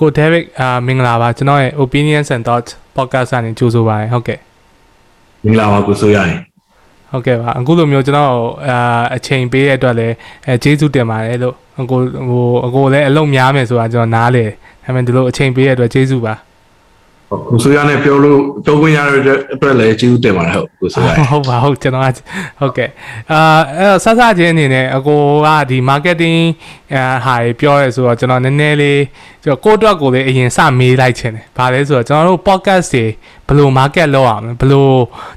ကို David အာမင်္ဂလာပါကျွန်တော်ရဲ့ Opinions and Thoughts podcast ကနေကြိုဆိုပါရစေဟုတ်ကဲ့မင်္ဂလာပါကိုဆိုရရင်ဟုတ်ကဲ့ပါအခုလိုမျိုးကျွန်တော်အာအချိန်ပေးရတဲ့အတွက်လည်းအဲကျေးဇူးတင်ပါတယ်လို့အကိုဟိုအကိုလည်းအလုံးများမယ်ဆိုတာကျွန်တော်နားလေဒါပေမဲ့ဒီလိုအချိန်ပေးရတဲ့အတွက်ကျေးဇူးပါ ကိုဆိုရနဲ့ပြောလို့ပြောခွင့်ရတဲ့အတွက်လည်းကျေးဇူးတင်ပါတယ်ဟုတ်ကိုဆိုရရင်ဟုတ်ပါဟုတ်ကျွန်တော်ကဟုတ်ကဲ့အာအဲ့တော့ဆက်ဆက်ချင်းအနေနဲ့အကိုကဒီ marketing အာဟာပြောရဲဆိုတော့ကျွန်တော်နည်းနည်းလေးကျွန်တော်ကိုယ့်အတွက်ကိုလည်းအရင်စမေးလိုက်ချင်တယ်။ဘာလဲဆိုတော့ကျွန်တော်တို့ podcast တွေဘယ်လို market လုပ်ရမလဲဘယ်လို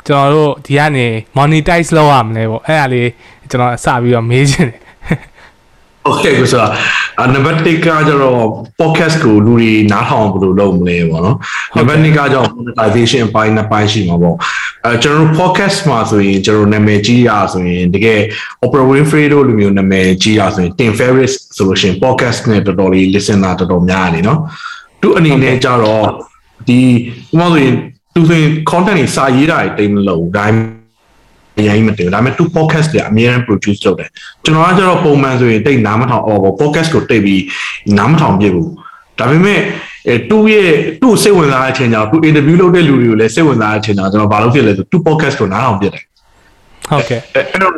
ကျွန်တော်တို့ဒီကနေ monetize လုပ်ရမလဲပေါ့အဲ့ဒါလေးကျွန်တော်စပြီးတော့မေးချင်တယ် โอเคကိုဆိုအနံပါတ်1ကကျတော့ podcast ကိုလူတွေနားထောင်ဘယ်လိုလုပ်မလဲပေါ့နော်နံပါတ်2ကကျတော့ monetization အပိုင်းနှစ်ပိုင်းရှိမှာပေါ့အဲကျွန်တော်တို့ podcast မှာဆိုရင်ကျွန်တော်နာမည်ကြီးရဆိုရင်တကယ် Oprah Winfrey တို့လိုမျိုးနာမည်ကြီးရဆိုရင် Tim Ferriss ဆိုလို့ရှိရင် podcast နဲ့တော်တော်လေး listener တော်တော်များတယ်နော်သူအနေနဲ့ကျတော့ဒီဥပမာဆိုရင်သူဆိုရင် content တွေစာရေးတာတွေတိတ်မလို့ဒါပေမဲ့ အရင်မတင်ဒါပေမဲ့ two podcast တွေအများအား produce လုပ်တယ်ကျွန်တော်ကကျတော့ပုံမှန်ဆိုရင်တိတ်နားမထောင်အော်ပေါ့ podcast ကိုတိတ်ပြီးနားမထောင်ပြဘူးဒါပေမဲ့အဲသူ့ရဲ့သူ့စိတ်ဝင်စားတဲ့အချိန်ကျတော့သူ interview လုပ်တဲ့လူတွေကိုလည်းစိတ်ဝင်စားတဲ့အချိန်ကျတော့ကျွန်တော်ဘာလုပ်ဖြစ်လဲဆို two podcast ကိုနားထောင်ပြတယ်ဟုတ်ကဲ့အဲ့တော့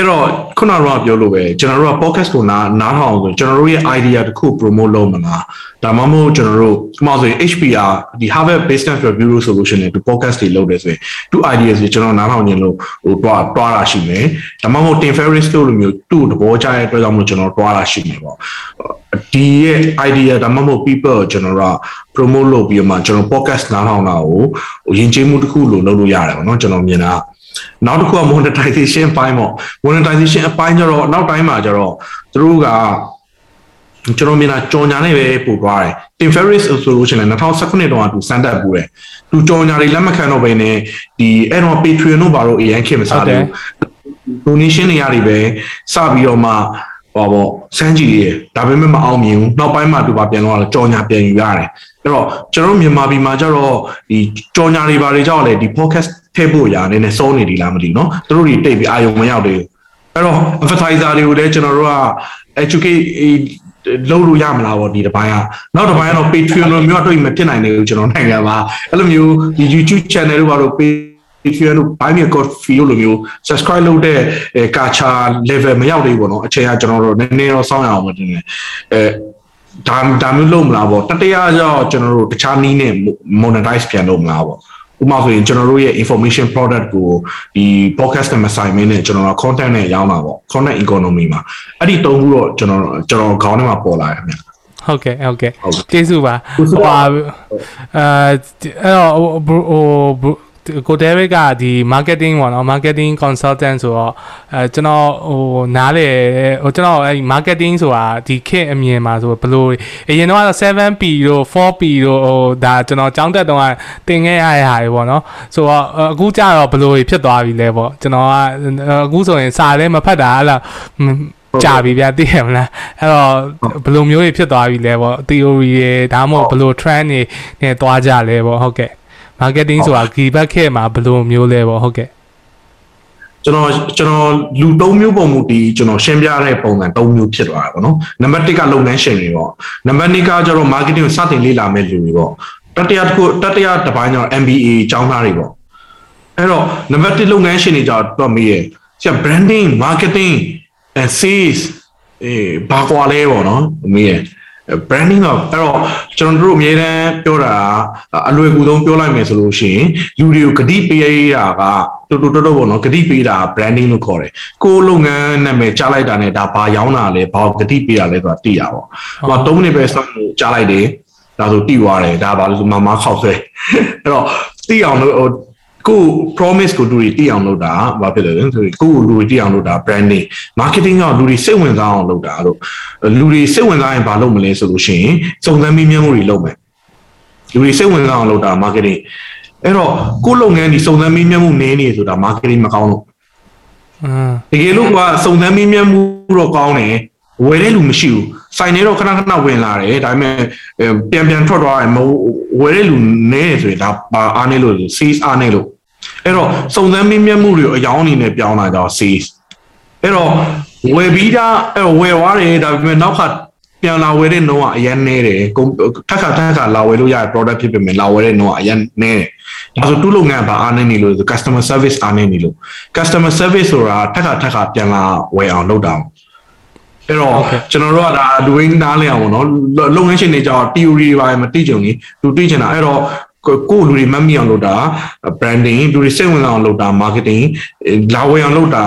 အဲ့တော့ခုနကတော့ပြောလို့ပဲကျွန်တော်တို့က podcast ကိုနားနားထောင်ဆိုကျွန်တော်တို့ရဲ့ idea တစ်ခု promote လုပ်မလားဒါမှမဟုတ်ကျွန်တော်တို့ဥပမာဆိုရင် HBR ဒီ Harvard Business Review solution နဲ့ဒီ podcast တွေလုပ်တယ်ဆိုရင်သူ ideas တွေကျွန်တော်နားထောင်ခြင်းလို့ဟိုတွားတွားတာရှိမယ်ဒါမှမဟုတ် Tim Ferriss တို့လိုမျိုးသူ့သဘောကျတဲ့အတွက်ကြောင့်မို့ကျွန်တော်တွားတာရှိမယ်ပေါ့ဒီရဲ့ idea ဒါမှမဟုတ် people ကိုကျွန်တော်တို့က promote လုပ်ပြီးတော့မှကျွန်တော် podcast နားထောင်တာကိုဟိုယဉ်ကျေးမှုတစ်ခုလို့လုပ်လို့ရတယ်ပေါ့နော်ကျွန်တော်မြင်တာက နောက်တစ်ခုက monetization အပိုင်းပေါ့ monetization အပိုင်းကျတော့နောက်တိုင်းမှာကျတော့သူတို့ကကျွန်တော်မြင်တာကြော်ညာနဲ့ပဲပို့သွားတယ် Tim Ferriss ဆိုလို့ရှိရင်2019တုန်းကသူစမ်းတက်ပူတယ်သူကြော်ညာတွေလက်မခံတော့ဘဲနဲ့ဒီအဲ့တော့ Patreon တို့ဘာလို့အရင်ခင်မစားဘူး donation တွေရတယ်ပဲစပြီးတော့မှဟောပေါ့စမ်းကြည့်ရဒါပေမဲ့မအောင်မြင်ဘူးနောက်ပိုင်းမှာသူပါပြန်တော့ကြော်ညာပြန်ယူရတယ်အဲ့တော့ကျွန်တော်မြန်မာပြည်မှာကျတော့ဒီကြော်ညာတွေဘာတွေကြောက်လဲဒီ podcast ထည့်ဖို့ရာနည်းနည်းစောနေဒီလားမသိဘူးเนาะသူတို့တွေတိတ်ပြီးအာယုံမရောက်သေးဘူးအဲ့တော့ advertiser တွေကိုလည်းကျွန်တော်တို့က educate လုပ်လို့ရမလားပေါ့ဒီတစ်ပိုင်းကနောက်တစ်ပိုင်းကတော့ Patreon လိုမျိုးအတွေ့မဖြစ်နိုင်သေးဘူးကျွန်တော်နိုင်ငံမှာအဲ့လိုမျိုးဒီ YouTube channel တို့ဘာလို့ Patreon တို့ Buy Me a Coffee တို့လိုမျိုး subscribe လုပ်တဲ့အဲ culture level မရောက်သေးဘူးပေါ့နော်အချိန်ကကျွန်တော်တို့နည်းနည်းတော့စောင့်ရအောင်မတင်တယ်အဲဒါဒါမျိုးလုပ်မလားပေါ့တတိယကြောင့်ကျွန်တော်တို့တခြားနည်းနဲ့ monetize ပြန်လုပ်မလားပေါ့ ဥပမာဆိုရင်ကျွန်တော်တို့ရဲ့ information product ကိုဒီ podcast နဲ့မဆိုင်မင်းနဲ့ကျွန်တော်တို့ content နဲ့ရောင်းတာပေါ့ content economy မှာအဲ့ဒီသုံးခုတော့ကျွန်တော်ကျွန်တော်ခေါင်းထဲမှာပေါ်လာတယ်ခင်ဗျဟုတ်ကဲ့ဟုတ်ကဲ့ဟုတ်ကဲ့ကျေးဇူးပါကျေးဇူးပါအာအဲ့တော့ဟိုဟို ကိုဒေးဗစ်ကဒီ marketing ပေါ့နော် marketing consultant ဆိုတော့အဲကျွန်တော်ဟိုနားလေဟိုကျွန်တော်အဲဒီ marketing ဆိုတာဒီခေတ်အမြင်မှာဆိုဘယ်လိုအရင်တော့ 7P တို့ 4P တို့ဟိုဒါကျွန်တော်ကြောင်းတက်တော့တင်ခဲ့ရတဲ့ဟာတွေပေါ့နော်ဆိုတော့အခုကျတော့ဘယ်လိုဖြစ်သွားပြီလဲပေါ့ကျွန်တော်ကအခုဆိုရင်စာလည်းမဖတ်တာအဲ့လားကြာပြီဗျာသိရမလားအဲ့တော့ဘယ်လိုမျိုးတွေဖြစ်သွားပြီလဲပေါ့ theory တွေဒါမှမဟုတ်ဘယ်လို trend တွေနဲ့သွားကြလဲပေါ့ဟုတ်ကဲ့ marketing ဆိုတာဒီဘက်ခေတ်မှာဘယ်လိုမျိုးလဲပေါ့ဟုတ်ကဲ့ကျွန်တော်ကျွန်တော်လူ၃မျိုးပုံမူတီကျွန်တော်ရှင်းပြတဲ့ပုံစံ၃မျိုးဖြစ်သွားတာပေါ့နော်နံပါတ်1ကလုပ်ငန်းရှင်တွေပေါ့နံပါတ်2ကကျတော့ marketing ကိုစတင်လေ့လာမဲ့လူတွေပေါ့တတိယတစ်ခုတတိယတစ်ပိုင်းကျတော့ MBA ကျောင်းသားတွေပေါ့အဲ့တော့နံပါတ်1လုပ်ငန်းရှင်တွေကျတော့မေးရဆရာ branding marketing and sales အေးဘာကွာလဲပေါ့နော်မေးရ branding တော့အဲ့တော့ကျွန်တော်တို့အများတန်းပြောတာအလွယ်ကူဆုံးပြောလိုက်မယ်ဆိုလို့ရှိရင်လူတွေကိုဂတိပေးရတာကတော်တော်တော်ပေါ့နော်ဂတိပေးတာ branding လို့ခေါ်တယ်ကိုယ်လုပ်ငန်းနာမည်ကြားလိုက်တာနဲ့ဒါဘာရောင်းတာလဲဘာဂတိပေးတာလဲဆိုတာသိရပါဘောဟို3မိနစ်ပဲစောင့်လို့ကြားလိုက်တယ်ဒါဆိုတိသွားတယ်ဒါဘာလို့ဆိုမမခောက်ဆွဲအဲ့တော့သိအောင်လို့ဟို ကို promise ကိုလူတွေသိအောင်လုပ်တာဘာဖြစ်လဲဆိုရင်ကိုလူတွေသိအောင်လုပ်တာ branding marketing ကလူတွေစိတ်ဝင်စားအောင်လုပ်တာလို့လူတွေစိတ်ဝင်စားရင်ဘာလုပ်မလဲဆိုလို့ရှိရင်စုံစမ်းမိမြန်းမှုတွေလုပ်မယ်လူတွေစိတ်ဝင်စားအောင်လုပ်တာ marketing အဲ့တော့ကိုလုပ်ငန်းဒီစုံစမ်းမိမြန်းမှုနည်းနေဆိုတာ marketing မကောင်းလို့အင်းတကယ်လို့ကစုံစမ်းမိမြန်းမှုတော့ကောင်းတယ်ဝယ်တဲ့လူမရှိဘူးစိုင်နေတော့ခဏခဏဝင်လာတယ်ဒါပေမဲ့ပြန်ပြန်ထွက်သွားတယ်မဝယ်တဲ့လူနည်းတယ်ဆိုရင်ဒါပါအားနေလို့ sales အားနေလို့ အဲ့တော့စုံစမ်းမိမြန်းမှုတွေကိုအယောင်းအနေနဲ့ပြောင်းလာတော့ sales အဲ့တော့ဝယ်ပြီးသားအဲ့ဝယ်သွားတယ်ဒါပေမဲ့နောက်ခါပြန်လာဝယ်တဲ့နှုန်းကအရင်နေတယ်ကုန်ထက်ခါထက်ခါလာဝယ်လို့ရတဲ့ product ဖြစ်ပေမဲ့လာဝယ်တဲ့နှုန်းကအရင်နေတယ်ဒါဆိုတူးလုပ်ငန်းပါအားနေနေလို့ဆို customer service အားနေနေလို့ customer service ဆိုတာထက်ခါထက်ခါပြန်လာဝယ်အောင်လုပ်တာအဲ့တော့ကျွန်တော်တို့ကဒါ doing နားလည်အောင်ပေါ့နော်လုပ်ငန်းရှင်တွေကြောင့် theory တွေပါမသိကြုံကြီးသူသိချင်တာအဲ့တော့ ကိုလူတွေမမိအောင်လုပ်တာ branding လူတွေစိတ်ဝင်စားအောင်လုပ်တာ marketing လာဝယ်အောင်လုပ်တာ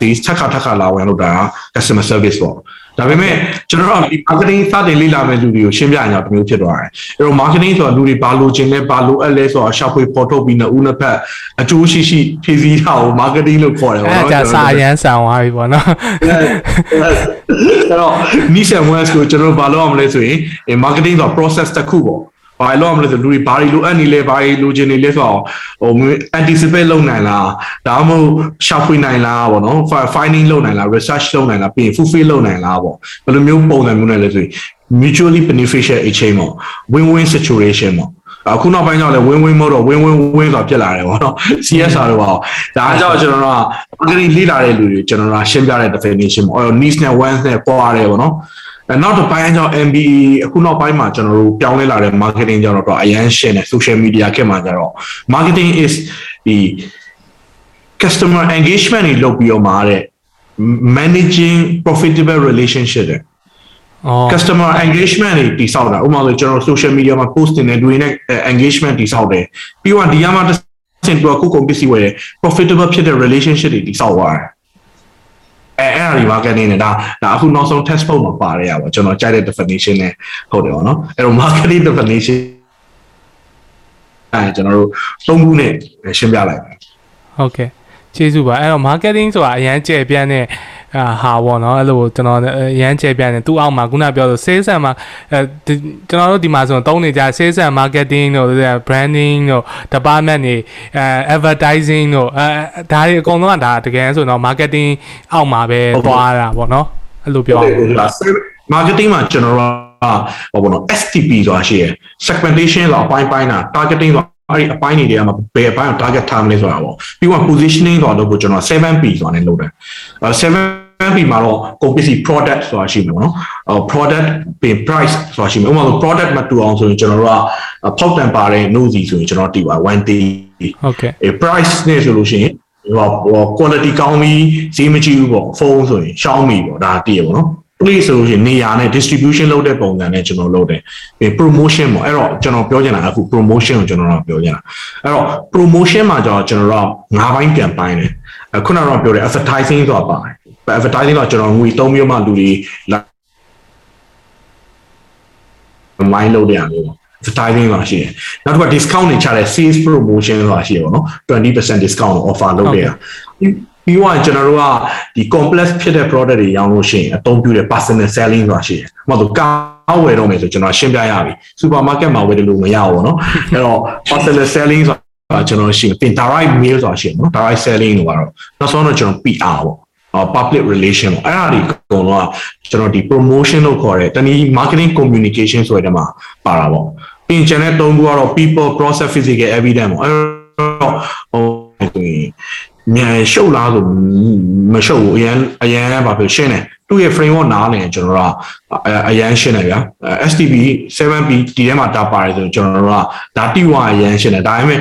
ဒီချက်ခါထက်ခါလာဝယ်အောင်လုပ်တာ customer service ပေါ့ဒါပေမဲ့ကျွန်တော်တို့ဒီ marketing စတင်လေ့လာမဲ့လူတွေကိုရှင်းပြရအောင်တမျိုးဖြစ်သွားတယ်အဲ့တော့ marketing ဆိုတာလူတွေဘာလိုချင်လဲဘာလိုအပ်လဲဆိုတာရှောက်ဖွေပေါ်ထုတ်ပြီးနှစ်ဦးနှစ်ဖက်အကျိုးရှိရှိဖြည့်ဆည်းတာကို marketing လို့ခေါ်တယ်ပေါ့နော်အဲ့ဒါစာရန်ဆန်သွားပြီပေါ့နော်အဲ့တော့ niche and west ကိုကျွန်တော်တို့ဘာလုပ်အောင်လဲဆိုရင် marketing ဆိုတာ process တစ်ခုပေါ့ ဘာလို့အောင်လဲဆိုလူတွေဘာတွေလိုအပ်နေလဲဘာတွေလိုချင်နေလဲဆိုတော့ဟို anticipate လုပ်နိုင်လားဒါမှမဟုတ်ရှာဖွေနိုင်လားပေါ့နော် finding လုပ်နိုင်လား research လုပ်နိုင်လားပြီးရင် fulfill လုပ်နိုင်လားပေါ့ဘယ်လိုမျိုးပုံစံမျိုးနဲ့လဲဆိုရင် mutually beneficial exchange ပေါ့ win win situation ပေါ့အခုနောက်ပိုင်းကျတော့လည်း win win မဟုတ်တော့ win win win ဆိုတာဖြစ်လာတယ်ပေါ့နော် CSR တော့ပေါ့ဒါကြောင့်ကျွန်တော်တို့က marketing လေ့လာတဲ့လူတွေကျွန်တော်တို့ကရှင်းပြတဲ့ definition ပေါ့ niche နဲ့ wants နဲ့ပွားတယ်ပေါ့နော်အဲ နောက်တစ်ပိုင်းကျတော့ MBA အခုနောက်ပိုင်းမှာကျွန်တော်တို့ပြောင်းလဲလာတဲ့ marketing ကျတော့အရန်ရှင်းတယ် social media ခေတ်မှာကျတော့ marketing is ဒီ customer engagement တွေလုပ်ပြီးတော့မှာတဲ့ managing profitable relationship တဲ့အော် customer engagement တွေတိစောက်တာဥပမာဆိုကျွန်တော် social media မှာ post တင်နေတွေနဲ့ engagement တိစောက်တယ်ပြီးတော့ဒီကမှာတစ်ဆင့်တော့ကိုကုန်ပစ္စည်းဝယ်တယ် profitable ဖြစ်တဲ့ relationship တွေတိစောက်သွားတယ် အဲအဲ့အရာဒီ marketing နဲ့ဒါဒါအခုနောက်ဆုံး test book မှာပါတယ်ရပါကျွန်တော်ကြိုက်တဲ့ definition နဲ့ဟုတ်တယ်ဗောနော်အဲ့တော့ marketing definition အဲကျွန်တော်တို့သုံးခုနဲ့ရှင်းပြလိုက်မယ်ဟုတ်ကဲ့ကျေးဇူးပါအဲ့တော့ marketing ဆိုတာအရန်ကျယ်ပြန့်တဲ့ အဲဟာပေါ့နော်အဲ့လိုကျွန်တော်ရမ်းကျဲပြနေသူ့အောက်မှာခုနပြောလို့ sales and မှာအဲကျွန်တော်တို့ဒီမှာဆိုတော့တုံးနေကြ sales and marketing တို့ branding တို့ department တွေအဲ advertising တို့အဲဒါတွေအကုန်လုံးကဒါတကယ်ဆိုတော့ marketing အောက်မှာပဲသွားတာပေါ့နော်အဲ့လိုပြောတာ marketing မှာကျွန်တော်ကဟောပေါ့နော် STP ဆိုတာရှိရယ် segmentation လောက်အပိုင်းပိုင်းတာ targeting ဆိုအဲ့ဒီအပိုင်းတွေမှာဘယ်အပိုင်းကို target ထားမလဲဆိုတာပေါ့ပြီးတော့ positioning ဆိုတာတော့ကိုကျွန်တော် 7P ဆိုတာနဲ့လုပ်တယ်7 MP မှာတော့ကုန်ပစ္စည်း product ဆိုတာရှိမှာပေါ့နော်ဟို product ပင် price ဆိုတာရှိမှာဥပမာဆို product မတူအောင်ဆိုရင်ကျွန်တော်တို့ကဖောက်တန်ပါတဲ့ note စီဆိုရင်ကျွန်တော်တီးပါ1 day ဟုတ်ကဲ့ price နဲ့ဆိုလို့ရှိရင်ဟို quality ကောင်းပြီးဈေးမကြီးဘူးပေါ့ဖုန်းဆိုရင်ရှောင်းပြီပေါ့ဒါတည်ရပေါ့နော် place ဆိုလို့ရှိရင်နေရာနဲ့ distribution လုပ်တဲ့ပုံစံနဲ့ကျွန်တော်လုပ်တယ်ပြီး promotion ပေါ့အဲ့တော့ကျွန်တော်ပြောချင်တာအခု promotion ကိုကျွန်တော်တို့ပြောချင်တာအဲ့တော့ promotion မှာကျတော့ကျွန်တော်တို့ငါးပိုင်းပြန်ပိုင်းတယ်ခုနကတော့ပြောတယ် advertising ဆိုတာပါတယ် advertising တော့ကျွန်တော်ငွေ3မျိုးမှလူတွေ line လုပ်တဲ့အမျိုးပေါ့ advertising ဆိုတာရှိတယ်နောက်တစ်ခါ discount တွေချတဲ့ sales promotion ဆိုတာရှိတယ်ပေါ့နော်20% discount offer လုပ်တဲ့ပြီးတော့ကျွန်တော်တို့ကဒီ complex ဖြစ်တဲ့ product တွေရောင်းလို့ရှိရင်အသုံးပြုတဲ့ personal selling ဆိုတာရှိတယ်။ဥပမာဆိုကားဝယ်တော့မယ်ဆိုကျွန်တော်ရှင်းပြရပြီ။ supermarket မှာဝယ်တယ်လို့မရဘူးပေါ့နော်။အဲ့တော့ personal selling ဆိုတာကျွန်တော်ရှိရင်ပြင် direct mail ဆိုတာရှိတယ်နော် direct selling လို့ကတော့နောက်ဆုံးတော့ကျွန်တော် PR ပေါ့။ public relation ပေါ့အဲ့ဒါတွေအကုန်လုံးကကျွန်တော်ဒီ promotion လို့ခေါ်တဲ့တနည်း marketing communication ဆိုတဲ့မှာပါတာပေါ့။ပြင်ကျန်တဲ့သုံးခုကတော့ people process physical evidence ပေါ့အဲ့တော့ဟိုဆိုရင်မြန်ရှုပ်လားဆိုမရှုပ်ဘူးအရန်အရန်ဘာဖြစ်ရှင်းတယ် သူ့ရဲ့ framework နားလည်ကျွန်တော်တို့ကအရန်ရှင်းတယ်ဗျာ STP 7P ဒီထဲမှာတာပါတယ်ဆိုကျွန်တော်တို့ကဒါ T1 အရန်ရှင်းတယ်ဒါပေမဲ့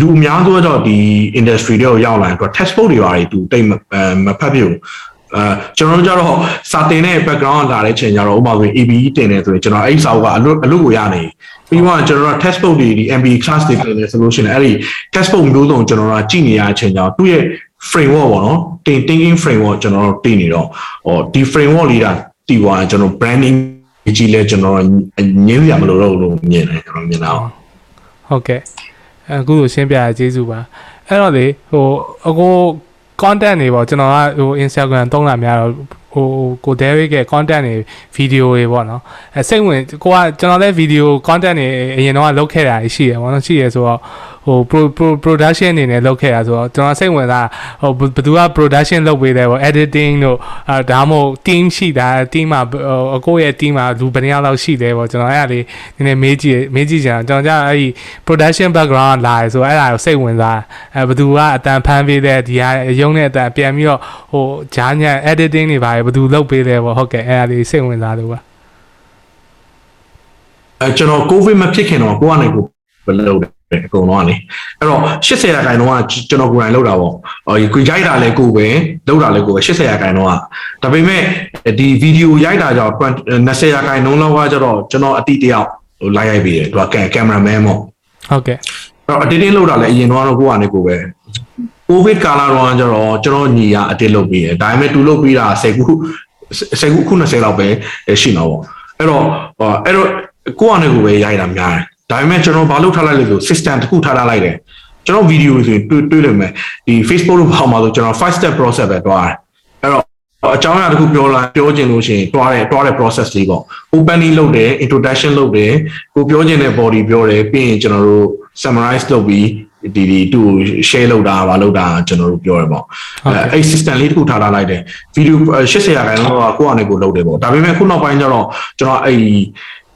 လူအများစုတော့ဒီ industry တွေကိုရောက်လာရင်သူ test book တွေပါတယ်သူတိတ်မဖတ်ပြဘူးအဲကျွန်တော်တို့ကြတော့စာတင်တဲ့ background လာတဲ့ချိန်ကျတော့ဥပမာဆိုရင် ABE တင်တယ်ဆိုရင်ကျွန်တော်အဲ့စာအုပ်ကအလုပ်အလုပ်ကိုရနေပြီးတော့ကျွန်တော်တို့ test book တွေဒီ MB class တွေတင်တယ်ဆိုလို့ရှိရင်အဲ့ဒီ test book မျိုးစုံကျွန်တော်တို့ကြည့်နေရတဲ့အချိန်ကျတော့သူ့ရဲ့ framework ပေါ့နော်တင် thinking framework ကျွန်တော်တို့တင်နေတော့ဟောဒီ framework လေးတာတီသွားကျွန်တော် branding ကြီးလဲကျွန်တော်ညင်းရမလို့တော့လို့မြင်တယ်ကျွန်တော်မြင်တာဟုတ်ကဲ့အခုလိုရှင်းပြရကျေးဇူးပါအဲ့တော့လေဟိုအကို content တွေပေါ့ကျွန်တော်ကဟို Instagram သုံးတာများတော့ဟိုကို Derek ရဲ့ content တွေ video တွေပေါ့နော်အဲစိတ်ဝင်ကိုကကျွန်တော်လည်း video content တွေအရင်တော့လုပ်ခဲ့တာရှိရပေါ့နော်ရှိရဆိုတော့ ဟို pro production အနေနဲ့လုပ်ခဲ့တာဆိုတော့ကျွန်တော်စိတ်ဝင်စားဟိုဘယ်သူက production လုပ်ပေးတယ်ပေါ့ editing တို့အဲဒါမှမဟုတ် team ရှိတာ team မှာအကိုရဲ့ team မှာလူဘယ်နှယောက်လောက်ရှိတယ်ပေါ့ကျွန်တော်အဲ့ဒါလေးနည်းနည်းမေးကြည့်မေးကြည့်ကြအောင်ကျွန်တော်ကြာအဲ့ဒီ production background လာရဆိုအဲ့ဒါကိုစိတ်ဝင်စားအဲဘယ်သူကအတန်ဖမ်းပေးတဲ့ဒီဟာရုံးတဲ့အတန်ပြန်ပြီးတော့ဟိုဂျားညံ editing တွေပါဘယ်သူလုပ်ပေးလဲပေါ့ဟုတ်ကဲ့အဲ့ဒါလေးစိတ်ဝင်စားလို့ပါအဲကျွန်တော်ကိုဗစ်မဖြစ်ခင်တော့ကိုကနေကိုဘယ်လိုလဲ အကုန်လုံးကလေအဲ့တော့80ရာခိုင်နှုန်းကကျွန်တော်ကိုယ်တိုင်လောက်တာပေါ့ဟိုကိုရိုက်တာလည်းကိုပဲလောက်တာလည်းကိုပဲ80ရာခိုင်နှုန်းကဒါပေမဲ့ဒီဗီဒီယိုရိုက်တာကြောင့်20ရာခိုင်နှုန်းလောက်ကကျတော့ကျွန်တော်အတိတယောက်ဟိုလိုက်ရိုက်ပြီးတယ်သူကကင်မရာမန်ပေါ့ဟုတ်ကဲ့အဲ့တော့အတင်းတင်းလောက်တာလည်းအရင်တော့ကိုကနေကိုပဲကိုဗစ်ကာလတော့ကျတော့ကျွန်တော်ညီကအတင်းလုပ်ပြီးတယ်ဒါပေမဲ့သူလုပ်ပြီးတာ10ခု10ခုခု20လောက်ပဲရှိမှာပေါ့အဲ့တော့အဲ့တော့ကိုကနေကိုပဲရိုက်တာများတယ် ဒါပေမဲ့ကျွန်တော်ဘာလုပ်ထားလိုက်လဲဆို system တစ်ခုထားထားလိုက်တယ်ကျွန်တော်ဗီဒီယိုဆိုရင်တွေ့တွေ့လိမ့်မယ်ဒီ Facebook လို့ပေါ့မှာဆိုကျွန်တော်5 step process ပဲတွားတယ်အဲ့တော့အကြောင်းအရာတစ်ခုပြောလာပြောချင်လို့ရှိရင်တွားတယ်တွားတဲ့ process လေးပေါ့ opening လုပ်တယ် introduction လုပ်တယ်ကိုပြောချင်တဲ့ body ပြောတယ်ပြီးရင်ကျွန်တော်တို့ summarize လုပ်ပြီးဒီဒီသူ share လုပ်တာဘာလုပ်တာကျွန်တော်တို့ပြောရပေါ့အဲအဲ့ system လေးတစ်ခုထားထားလိုက်တယ် video 80ရာခိုင်နှုန်းကကိုယ့်အနေကိုလုပ်တယ်ပေါ့ဒါပေမဲ့ခုနောက်ပိုင်းကျတော့ကျွန်တော်အဲ့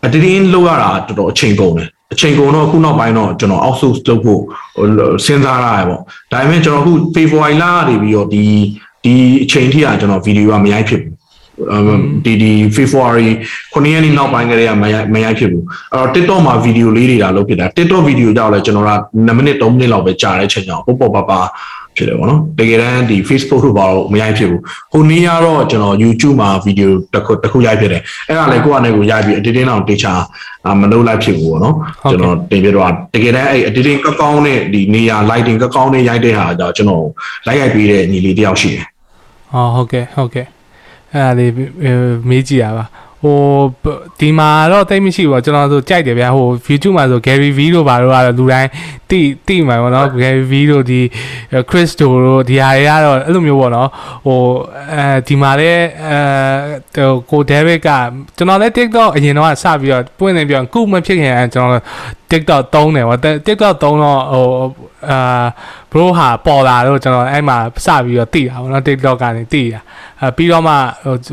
အတင်းလုပ်ရတာတော်တော်အချိန်ကုန်တယ် အချိန်ကုန်တော့အခုနောက်ပိုင်းတော့ကျွန်တော် outsource လုပ်ဖို့စဉ်းစားရရပေါ့ဒါပေမဲ့ကျွန်တော်အခု February လကနေပြီးတော့ဒီဒီအချိန်ထိကကျွန်တော်ဗီဒီယိုကမရိုက်ဖြစ်ဘူးဒီဒီ February 9ရက်နေ့နောက်ပိုင်းကလေးကမရိုက်မရိုက်ဖြစ်ဘူးအဲ့တော့ TikTok မှာဗီဒီယိုလေးတွေဒါလုပ်ဖြစ်တာ TikTok ဗီဒီယိုကြောက်လဲကျွန်တော်က2မိနစ်3မိနစ်လောက်ပဲကြာတဲ့အချိန်ကြောင့်ပေါ့ပေါ့ပါပါ ဖြစ်တယ်ပေါ့နော်တကယ်တမ်းဒီ Facebook တို့ဘာလို့မရိုက်ဖြစ်ဘူးဟိုနေ့ကတော့ကျွန်တော် YouTube မှာဗီဒီယိုတစ်ခုတစ်ခုရိုက်ဖြစ်တယ်အဲ့ဒါလည်းကိုယ့်အနေကိုရိုက်ပြီး editing အောင်တေချာမလုပ်လိုက်ဖြစ်ဘူးပေါ့နော်ကျွန်တော်တင်ပြတော့တကယ်တမ်းအဲ့ editing ကောက်ကောင်းတဲ့ဒီနေရာ lighting ကောက်ကောင်းတဲ့ရိုက်တဲ့ဟာကြောင့်ကျွန်တော်လိုက်ရိုက်ပေးတဲ့ညီလေးတယောက်ရှိတယ်ဟောဟုတ်ကဲ့ဟုတ်ကဲ့အဲ့ဒါလေးမေးကြည့်ရပါဟိုဒီမှာတော့တိတ်မရှိဘူးကျွန်တော်ဆိုကြိုက်တယ်ဗျာဟို YouTube မှာဆို Gary V တို့ဘာတို့ကတော့လူတိုင်းတိတိမှာပေါ့နော် Gary V တို့ဒီ Chris တို့ဒီဟာတွေကတော့အဲ့လိုမျိုးပေါ့နော်ဟိုအဲဒီမှာလည်းအဲကို David ကကျွန်တော်လည်း TikTok အရင်တော့စပြီးတော့ပွင့်နေပြောခုမဖြစ်ခင်ကျွန်တော် TikTok သုံးတယ်ဗော TikTok သုံးတော့ဟိုအာ bro ဟာပေါ်လာတော့ကျွန်တော်အဲ့မှာစပြီးတော့တိတာဗောနော် TikTok ကနေတိတာအဲပြီးတော့မှ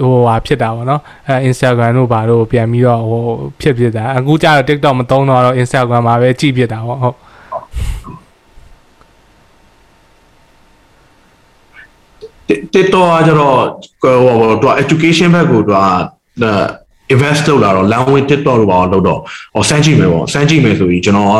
ဟိုဟာဖြစ်တာဗောနော်အဲ Instagram တို့ဘာတို့ပြန်ပြီးတော့ဟိုဖြစ်ဖြစ်တာအခုကျတော့ TikTok မသုံးတော့တော့ Instagram မှာပဲကြည့်ဖြစ်တာဗောဟုတ် TikTok ကကျတော့ဟိုဟိုသူ education ဘက်ကိုသူက invest လုပ်လာတော့ language TikTok လို့ပါတော့တော့ဟောစမ်းကြည့်မယ်ပေါ့စမ်းကြည့်မယ်ဆိုပြီးကျွန်တော်က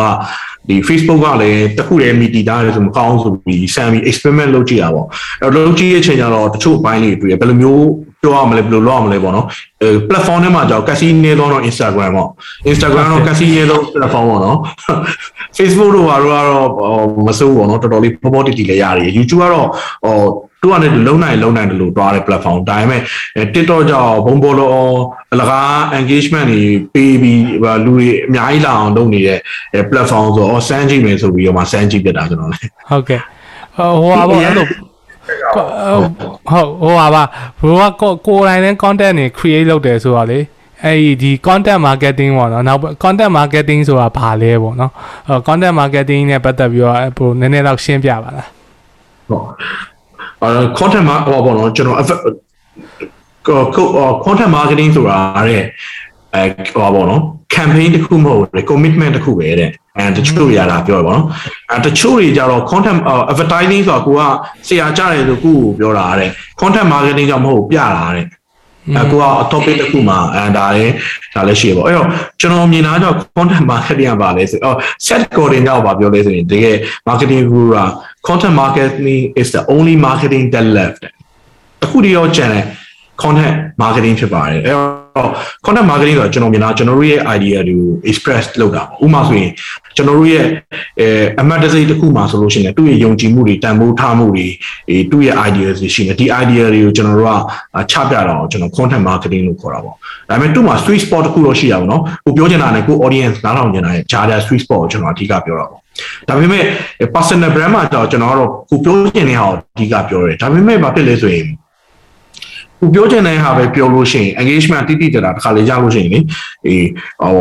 ဒီ Facebook ကလည်းတခုတည်းမီတီတာလည်းဆိုမကောင်းဆိုပြီးစမ်းပြီး experiment လုပ်ကြည့်တာပေါ့အဲ့တော့လုပ်ကြည့်ရဲ့ချိန်ကျတော့တချို့ဘိုင်းလေးတွေ့ရဘယ်လိုမျိုး ပြောရမလဲဘယ်လိုလုပ်ရမလဲပေါ့နော်အဲ platform ထဲမှာကြောက်ကစီနေတော့ Instagram ပေါ့ Instagram တော့ကစီနေတော့ platform ပေါ့နော် Facebook တို့ဘာတို့ကတော့မစိုးဘူးပေါ့နော်တော်တော်လေးပေါ်ပေါ်တီတီလည်းရတယ် YouTube ကတော့ဟိုသူကလည်းလုံနိုင်လုံနိုင်တယ်လို့တွားတဲ့ platform ဒါပေမဲ့ TikTok ကြောင့်ဘုံဘောလောအလကား engagement တွေပေးပြီးလူတွေအများကြီးလာအောင်လုပ်နေတဲ့ platform ဆိုတော့စမ်းကြည့်မယ်ဆိုပြီးတော့မှစမ်းကြည့်ပြတာကျွန်တော်လည်းဟုတ်ကဲ့ဟိုဟာပေါ့အဲ့လို ဟုတ်ဟိုဟာပါဘရိုကကိုယ်တိုင်နဲ့ content တွေ create လုပ်တယ်ဆိုတော့လေအဲ့ဒီ content marketing ပေါ့နော်နောက် content marketing ဆိုတာဘာလဲပေါ့နော်အဲ content marketing နဲ့ပတ်သက်ပြီးတော့ဘရိုနည်းနည်းတော့ရှင်းပြပါလားဟုတ်အဲ content မှာဟောပေါ့နော်ကျွန်တော် content marketing ဆိုတာတဲ့အဲဟောပေါ့နော် campaign တစ်ခုမဟုတ်ဘူး commitment တစ်ခုပဲတဲ့ အဲတချို့ရတာပြောရပါတော့အဲတချို့တွေကြတော့ content advertising ဆိုတာကိုကဆရာကြားတယ်လို့ကိုကိုပြောတာတဲ့ content marketing ကမဟုတ်ပြတာတဲ့အဲကိုက topic တစ်ခုမှာအဲဒါလည်းဒါလည်းရှိပေါ့အဲ့တော့ကျွန်တော်မြင်တာတော့ content marketing ကပါလဲဆိုတော့ set coding ကြောင့်ပါပြောလဲဆိုရင်တကယ် marketing guru က content marketing is the only marketing that left အခုဒီတော့ကျန်တဲ့ content marketing ဖြစ်ပါတယ်အဲ့တော့ content marketing ဆိုတော့ကျွန်တော်မြင်တာကျွန်တော်တို့ရဲ့ idea တွေကို express လုပ်တာပေါ့ဥပမာဆိုရင်ကျွန်တော်တို့ရဲ့အဲအမှတ်တစိတစ်ခုမှာဆိုလို့ရှိရင်သူ့ရဲ့ယုံကြည်မှုတွေတန်ဖိုးထားမှုတွေအဲသူ့ရဲ့ idea တွေရှိနေဒီ idea တွေကိုကျွန်တော်တို့ကချပြတာကိုကျွန်တော် content marketing လို့ခေါ်တာပေါ့ဒါပေမဲ့သူ့မှာ sweet spot တစ်ခုတော့ရှိရပါတော့ကိုပြောချင်တာနဲ့ကို audience နားထောင်ချင်တာရဲ့ဂျားတဲ့ sweet spot ကိုကျွန်တော်အဓိကပြောတာပေါ့ဒါပေမဲ့ personal brand မှာတော့ကျွန်တော်ကတော့ကိုပြောချင်တဲ့ဟာကိုအဓိကပြောတယ်ဒါပေမဲ့ဘာဖြစ်လဲဆိုရင် ကိုပြောချင်တဲ့ဟာပဲပြောလို့ရှိရင် engagement တိတိတတာတစ်ခါလေရလို့ရှိရင်လေအေးဟော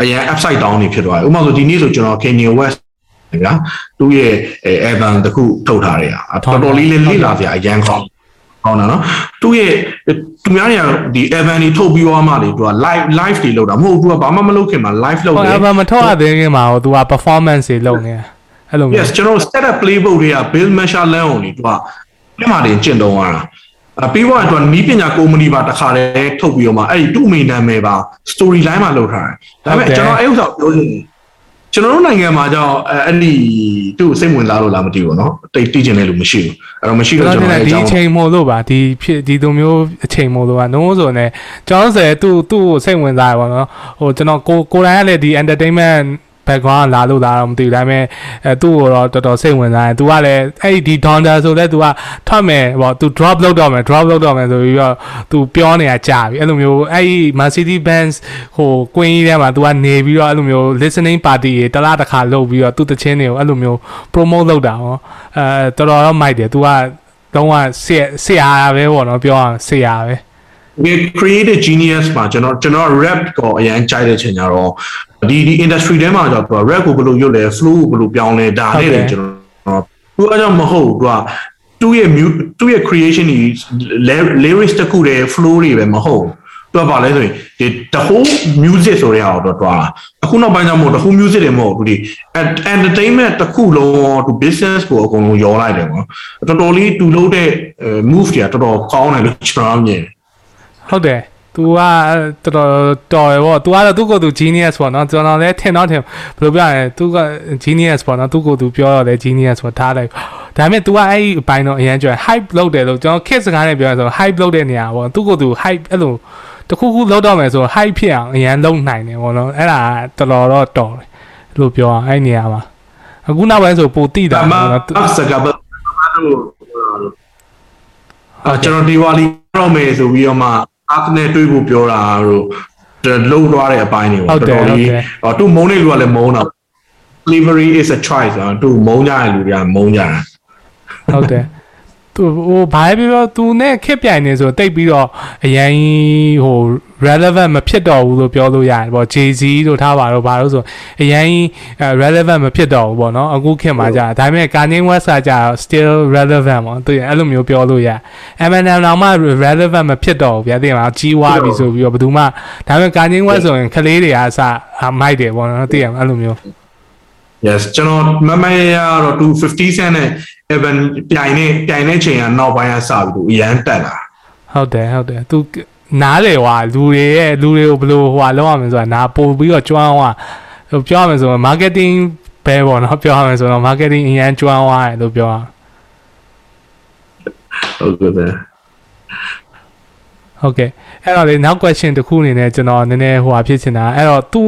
အရင် upside down နေဖြစ်သွားတယ်ဥပမာဆိုဒီနေ့ဆိုကျွန်တော် Kanye West ဗျာသူ့ရဲ့ album တစ်ခုထုတ်ထားတဲ့ဟာတော်တော်လေးလေးလေ့လာစရာအရန်ကောင်းကောင်းတာနော်သူ့ရဲ့သူများတွေကဒီ album တွေထုတ်ပြီးသွားမှလေသူက live live တွေလုပ်တာမဟုတ်ဘူးသူကဘာမှမလုပ်ခင်မှာ live လုပ်ဟုတ်တယ် album မထုတ်ရသေးခင်မှာဟို तू က performance တွေလုပ်နေတာအဲ့လိုမျိုး yes ကျွန်တော် set up playbook တွေက Bill Marshall လမ်းအောင်လေသူကပြမတင်ကျင့်သုံးရတာအ ပြီးတော့သူကနီးပညာကုမ္ပဏီပါတစ်ခါတည်းထုတ်ပြီးတော့မှအဲ့ဒီသူ့မိနာမည်ပါ story line မှာလုပ်ထားတယ်ဒါပေမဲ့ကျွန်တော်အဲ့ဥစ္စာပြောလို့ကျွန်တော်တို့နိုင်ငံမှာကြောင့်အဲ့ဒီသူ့ကိုစိတ်ဝင်စားလို့လားမသိဘူးเนาะတိတ်တိကျင်တဲ့လူမရှိဘူးအဲ့တော့မရှိ ကျွ တော့ န် ကျွန် တော် တော် ဒီ အဲ့အကြော အ င်း ချိန်မို့လို့ပါဒီဖြစ်ဒီလိုမျိုးအချိန်မို့လို့ပါလုံးဝဆိုနေကျွန်တော်ဆိုရင်သူ့သူ့ကိုစိတ်ဝင်စားရပါတော့ဟိုကျွန်တော်ကိုကိုယ်တိုင်ကလည်းဒီ entertainment background လာလို့လာတော့မသိဘူးဒါပေမဲ့အဲသူ့ကိုတော့တော်တော်စိတ်ဝင်စားတယ်။ तू ကလည်းအဲ့ဒီ Donda ဆိုလဲ तू ကထွက်မယ်ဟော तू drop လုပ်တော့မယ် drop လုပ်တော့မယ်ဆိုပြီးတော့ तू ပြောနေတာကြာပြီအဲ့လိုမျိုးအဲ့ဒီ Mercedes Benz ဟို Queen ထဲမှာ तू ကနေပြီးတော့အဲ့လိုမျိုး listening party တွေတလားတစ်ခါလုပ်ပြီးတော့သူ့တချင်းတွေကိုအဲ့လိုမျိုး promote လုပ်တာဟောအဲတော်တော်တော့မိုက်တယ် तू ကလုံးဝဆရာဆရာပဲပေါ့နော်ပြောအောင်ဆရာပဲ ဒီ creative genius မှာကျွန်တော်ကျွန်တော် rap ကိုအရင်ကြိုက်တဲ့ချိန်ကျတော့ဒီဒီ industry ထဲမှာကျတော့ rap ကိုဘယ်လိုရွတ်လဲ flow ကိုဘယ်လိုပြောင်းလဲဒါနဲ့လည်းကျွန်တော်သူကကြောင့်မဟုတ်သူကသူ့ရဲ့ သူ့ရဲ့ creation တွေ lyrics တခုတည်း flow တွေပဲမဟုတ်သူကပါလဲဆိုရင်ဒီ the whole music ဆိုတဲ့ဟာတော့တွားတာအခုနောက်ပိုင်းကျမဟုတ် the whole music တွေမဟုတ်သူဒီ entertainment တစ်ခုလုံးသူ business ကိုအကုန်လုံးရောလိုက်တယ်ပေါ့တော်တော်လေးသူလုပ်တဲ့ move တွေကတော်တော်ကောင်းတယ်လို့ကျွန်တော်မြင်တယ် ဟုတ်တယ် तू ကတော်တော်တော်ရပေါ့ तू ကတော့သူ့ကိုယ်သူ genius ပေါ့နော်ကျွန်တော်လည်းထင်တော့ထင်ဘယ်လိုပြောရလဲ तू က genius ပေါ့နော်သူ့ကိုယ်သူပြောတော့လေ genius ပေါ့ထားလိုက်ဒါပေမဲ့ तू ကအဲ့ဒီအပိုင်းတော့အရင်ကျော် hype လုပ်တယ်လို့ကျွန်တော် kids စကားနဲ့ပြောရဆို hype လုပ်တဲ့နေရာပေါ့သူ့ကိုယ်သူ hype အဲ့လိုတခုခုလုပ်တော့မယ်ဆို hype ဖြစ်အောင်အရင်လုပ်နိုင်တယ်ပေါ့နော်အဲ့ဒါတော်တော်တော့တော်တယ်လို့ပြောအောင်အဲ့နေရာမှာအခုနောက်ပိုင်းဆိုပိုတိတာ ဒါမှ ပေါ့နော် အစကဘတို့အကျွန်တော်ဒီဝါလီတော့မယ်ဆိုပြီးတော့မှ အားနဲ့တွေးဖို့ပြောတာတို့လုံးသွားတဲ့အပိုင်းတွေပေါ့တော်လေးအော်သူမုန်းတဲ့လူကလည်းမုန်းတာ slavery is a choice อ่ะသူမုန်းကြတဲ့လူတွေကမုန်းကြတာဟုတ်တယ်သူဟိုဘာပဲပြောသူနဲ့ခက်ပြိုင်နေဆိုတိတ်ပြီးတော့အရင်ဟို relevant မဖြစ်တော့ဘူးလို့ပြောလို့ရတယ်ပေါ့ Jay-Z တို့ထားပါတော့ဘာလို့ဆိုအရင် relevant မဖြစ်တော့ဘူးပေါ့နော်အခုခေတ်မှာကြာဒါပေမဲ့ Kanye West ကကြာ still relevant ပေါ့သူအဲ့လိုမျိုးပြောလို့ရ Eminem တော့မှ relevant မဖြစ်တော့ဘူးဗျာသိလားကြီးွားပြီဆိုပြီးတော့ဘယ်သူမှဒါပေမဲ့ Kanye West ဆိုရင်ကလေးတွေအားစမိုက်တယ်ပေါ့နော်သိရအဲ့လိုမျိုး yes ကျွန်တော်မမရရတော့သူ50 cent နဲ့ even ပြိုင်နေပြိုင်နေချိန်ကနောက်ပိုင်းကစပြီးသူအရန်တက်လာဟုတ်တယ်ဟုတ်တယ်သူ နားလေဟွာလူတွေရဲ့လူတွေကိုဘယ်လိုဟွာလောက်ရမလဲဆိုတာနားပို့ပြီးတော့ကျွမ်းဟွာဟိုပြောရမယ်ဆိုရင် marketing ပဲပေါ့နော်ပြောရမယ်ဆိုတော့ marketing အရင်ကျွမ်းဟွာတယ်လို့ပြောရဟုတ်ကဲ့တယ် ဟုတ်ကဲ့အဲ့တော့လေနောက် question တစ်ခုအနေနဲ့ကျွန်တော်နည်းနည်းဟိုဟာဖြစ်ချင်တာအဲ့တော့သူ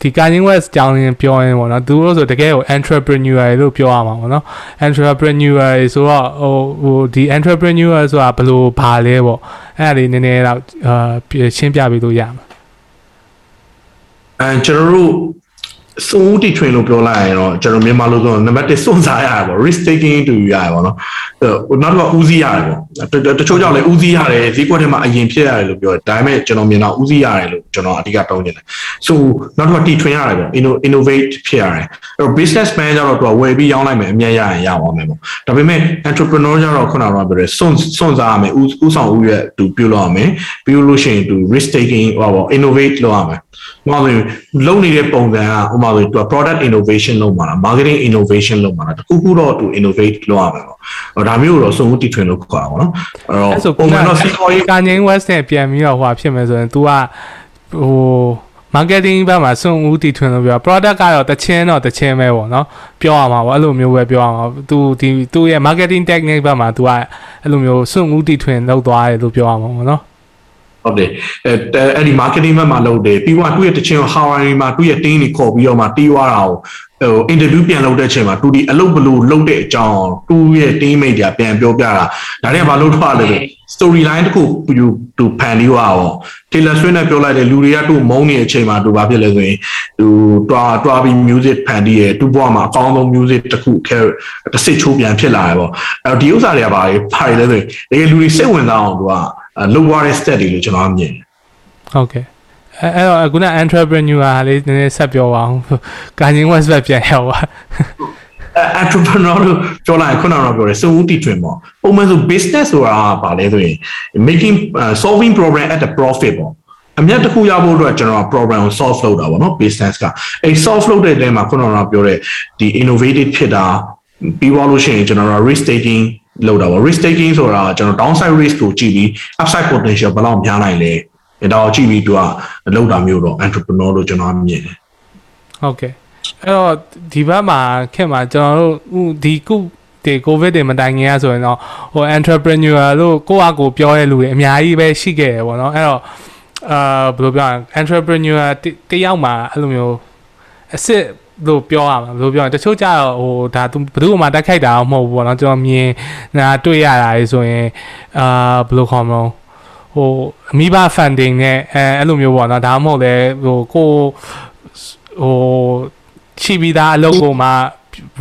ဒီ Kanye West ကြောင်းရင်ပြောရင်ပေါ့နော်သူတို့ဆိုတကယ်ကို entrepreneur လို့ပြောရမှာပေါ့နော် entrepreneur ဆိုတော့ဟိုဟိုဒီ entrepreneur ဆိုတာဘယ်လိုဘာလဲပေါ့အဲ့ဒါလေးနည်းနည်းတော့အာရှင်းပြပေးလို့ရမှာအဲကျွန်တော်တို့ စုံဦးတီ train လို့ပြောလိုက်ရင်တော့ကျွန်တော်မြန်မာလို့ဆိုနံပါတ်1စွန့်စားရတယ်ပေါ့ risk taking တူရတယ်ပေါ့နော်ဟိုနောက်တစ်ခါဦးစီးရတယ်ပေါ့တချို့ကြောင့်လည်းဦးစီးရတယ်ဈေးကွက်ထဲမှာအရင်ဖြစ်ရတယ်လို့ပြောတယ်ဒါပေမဲ့ကျွန်တော်မြင်တော့ဦးစီးရတယ်လို့ကျွန်တော်အဓိကတောင်းနေတယ်ဆိုနောက်တစ်ခါတီ train ရတယ်ပေါ့ innovate ဖြစ်ရတယ်အဲ့တော့ business man ကျတော့သူကဝယ်ပြီးရောင်းလိုက်မယ်အမြတ်ရရင်ရပါမယ်ပေါ့ဒါပေမဲ့ entrepreneur ကျတော့ခုနကပြောတယ်စွန့်စွန့်စားရမယ်ဦးဦးဆောင်ဦးရဲ့သူပြုလုပ်ရမယ်ပြီးလို့ရှိရင်သူ risk taking ဟောပေါ့ innovate လုပ်ရမယ်။ ဘာလို့လုံနေတဲ့ပုံစံကဥပမာဆိုသူက product innovation လုပ်မှာလား marketing innovation လုပ်မှာလားတခုခုတော့သူ innovate လုပ်ရမယ်ပေါ့။ဒါမျိုးတော့စုံဦးတီထွင်လို့ခေါ်တာပေါ့နော်။အဲ့ အဲ့ဆို တော့ပုံမှန်တော့စီးပွားရေး Kanye West နဲ့ပြန်ပြီးတော့ဟိုဟာဖြစ်မယ်ဆိုရင် तू ကဟို marketing ဘက်မှာစွန့်ဦးတည်ထွင်လို့ပြော product ကတော့တချင်းတော့တချင်းပဲပေါ့နော်ပြောရမှာပေါ့အဲ့လိုမျိုးပဲပြောရမှာ तू ဒီသူ့ရဲ့ marketing technique ဘက်မှာ तू ကအဲ့လိုမျိုးစွန့်ဦးတည်ထွင်လောက်သွားတယ်လို့ပြောရမှာပေါ့နော် ဟုတ်တယ်အဲအဲ့ဒီ marketing ဘက်မှာလုပ်တယ်ပြီးတော့သူ့ရဲ့တချင် Hawaii မှာသူ့ရဲ့ team တွေခေါ်ပြီးတော့မှတီးွားတာကိုဟို interview ပြန်လုပ်တဲ့အချိန်မှာသူဒီအလုပ်ဘလို့လုပ်တဲ့အကြောင်းသူ့ရဲ့ team mate တွေပြန်ပြောပြတာဒါတွေကဘာလို့ထွက်လဲ story line တခုသူသူဖန်ပြီးွားအောင် Taylor Swift နဲ့ပြောလိုက်တယ်လူတွေကသူ့မုန်းနေတဲ့အချိန်မှာသူဘာဖြစ်လဲဆိုရင်သူတွားတွားပြီး music ဖန်ပြီးရသူ့ဘဝမှာအကောင်းဆုံး music တခုခဲတစ်စစ်ချိုးပြန်ဖြစ်လာတယ်ပေါ့အဲ့တော့ဒီဥစ္စာတွေကဘာလဲဘာလဲဆိုရင်တကယ်လူတွေစိတ်ဝင်စားအောင်သူက လုပ်ရတဲ့ step တွေလို့ကျွန်တော်မြင်တယ်ဟုတ်ကဲ့အဲအဲ့တော့ခုန entrepreneur ဟာလေးနည်းနည်းဆက်ပြောပါအောင် Kanye West ဘက်ပြန်ရောက်ပါ entrepreneur လို့ပြောလိုက်ရင်ခုနကတော့ပြောတယ်စုံဦးတီထွင်ပေါ့ပုံမှန်ဆို business ဆိုတာဗာလဲဆိုရင် making uh, solving problem at a profit ပေါ့အမြတ်တစ်ခုရဖို့အတွက်ကျွန်တော် problem ကို solve လုပ်တာပေါ့နော် business ကအဲ solve လုပ်တဲ့အချိန်မှာခုနကပြောတဲ့ဒီ innovative ဖြစ်တာပြီးသွားလို့ရှိရင်ကျွန်တော်တို့ risk taking လောက်တာပေါ့ risk taking ဆိုတာကျွန်တော် downside risk ကိုကြည့်ပြီး upside potential ဘယ်လောက်များနိုင်လဲဒါကိုကြည့်ပြီးသူကလောက်တာမျိုးတော့ entrepreneur လို့ကျွန်တော်မြင်တယ်ဟုတ်ကဲ့အဲ့တော့ဒီဘက်မှာခင်မှာကျွန်တော်တို့ဥဒီကုဒီကိုဗစ်တွေမတိုင်ခင်ရဆိုရင်တော့ဟို entrepreneur လို့ကိုယ့်အကိုပြောတဲ့လူတွေအများကြီးပဲရှိခဲ့တယ်ပေါ့နော်အဲ့တော့အာဘယ်လိုပြောရလဲ entrepreneur တယောက်မှာအဲ့လိုမျိုးအစ်စ် လို့ပြောရမှာဘယ်လိုပြောရလဲတချို့ကြတော့ဟိုဒါသူဘယ်သူမှတိုက်ခိုက်တာမဟုတ်ဘူးပေါ့နော်ကျွန်တော်မြင်နာတွေ့ရတာလေဆိုရင်အာဘယ်လိုခေါ်မလဲဟိုအမိဘ funding နဲ့အဲအဲ့လိုမျိုးပေါ့နော်ဒါမှမဟုတ်လေဟိုကိုဟိုချိပြီးသားအလုပ်ကိုမှ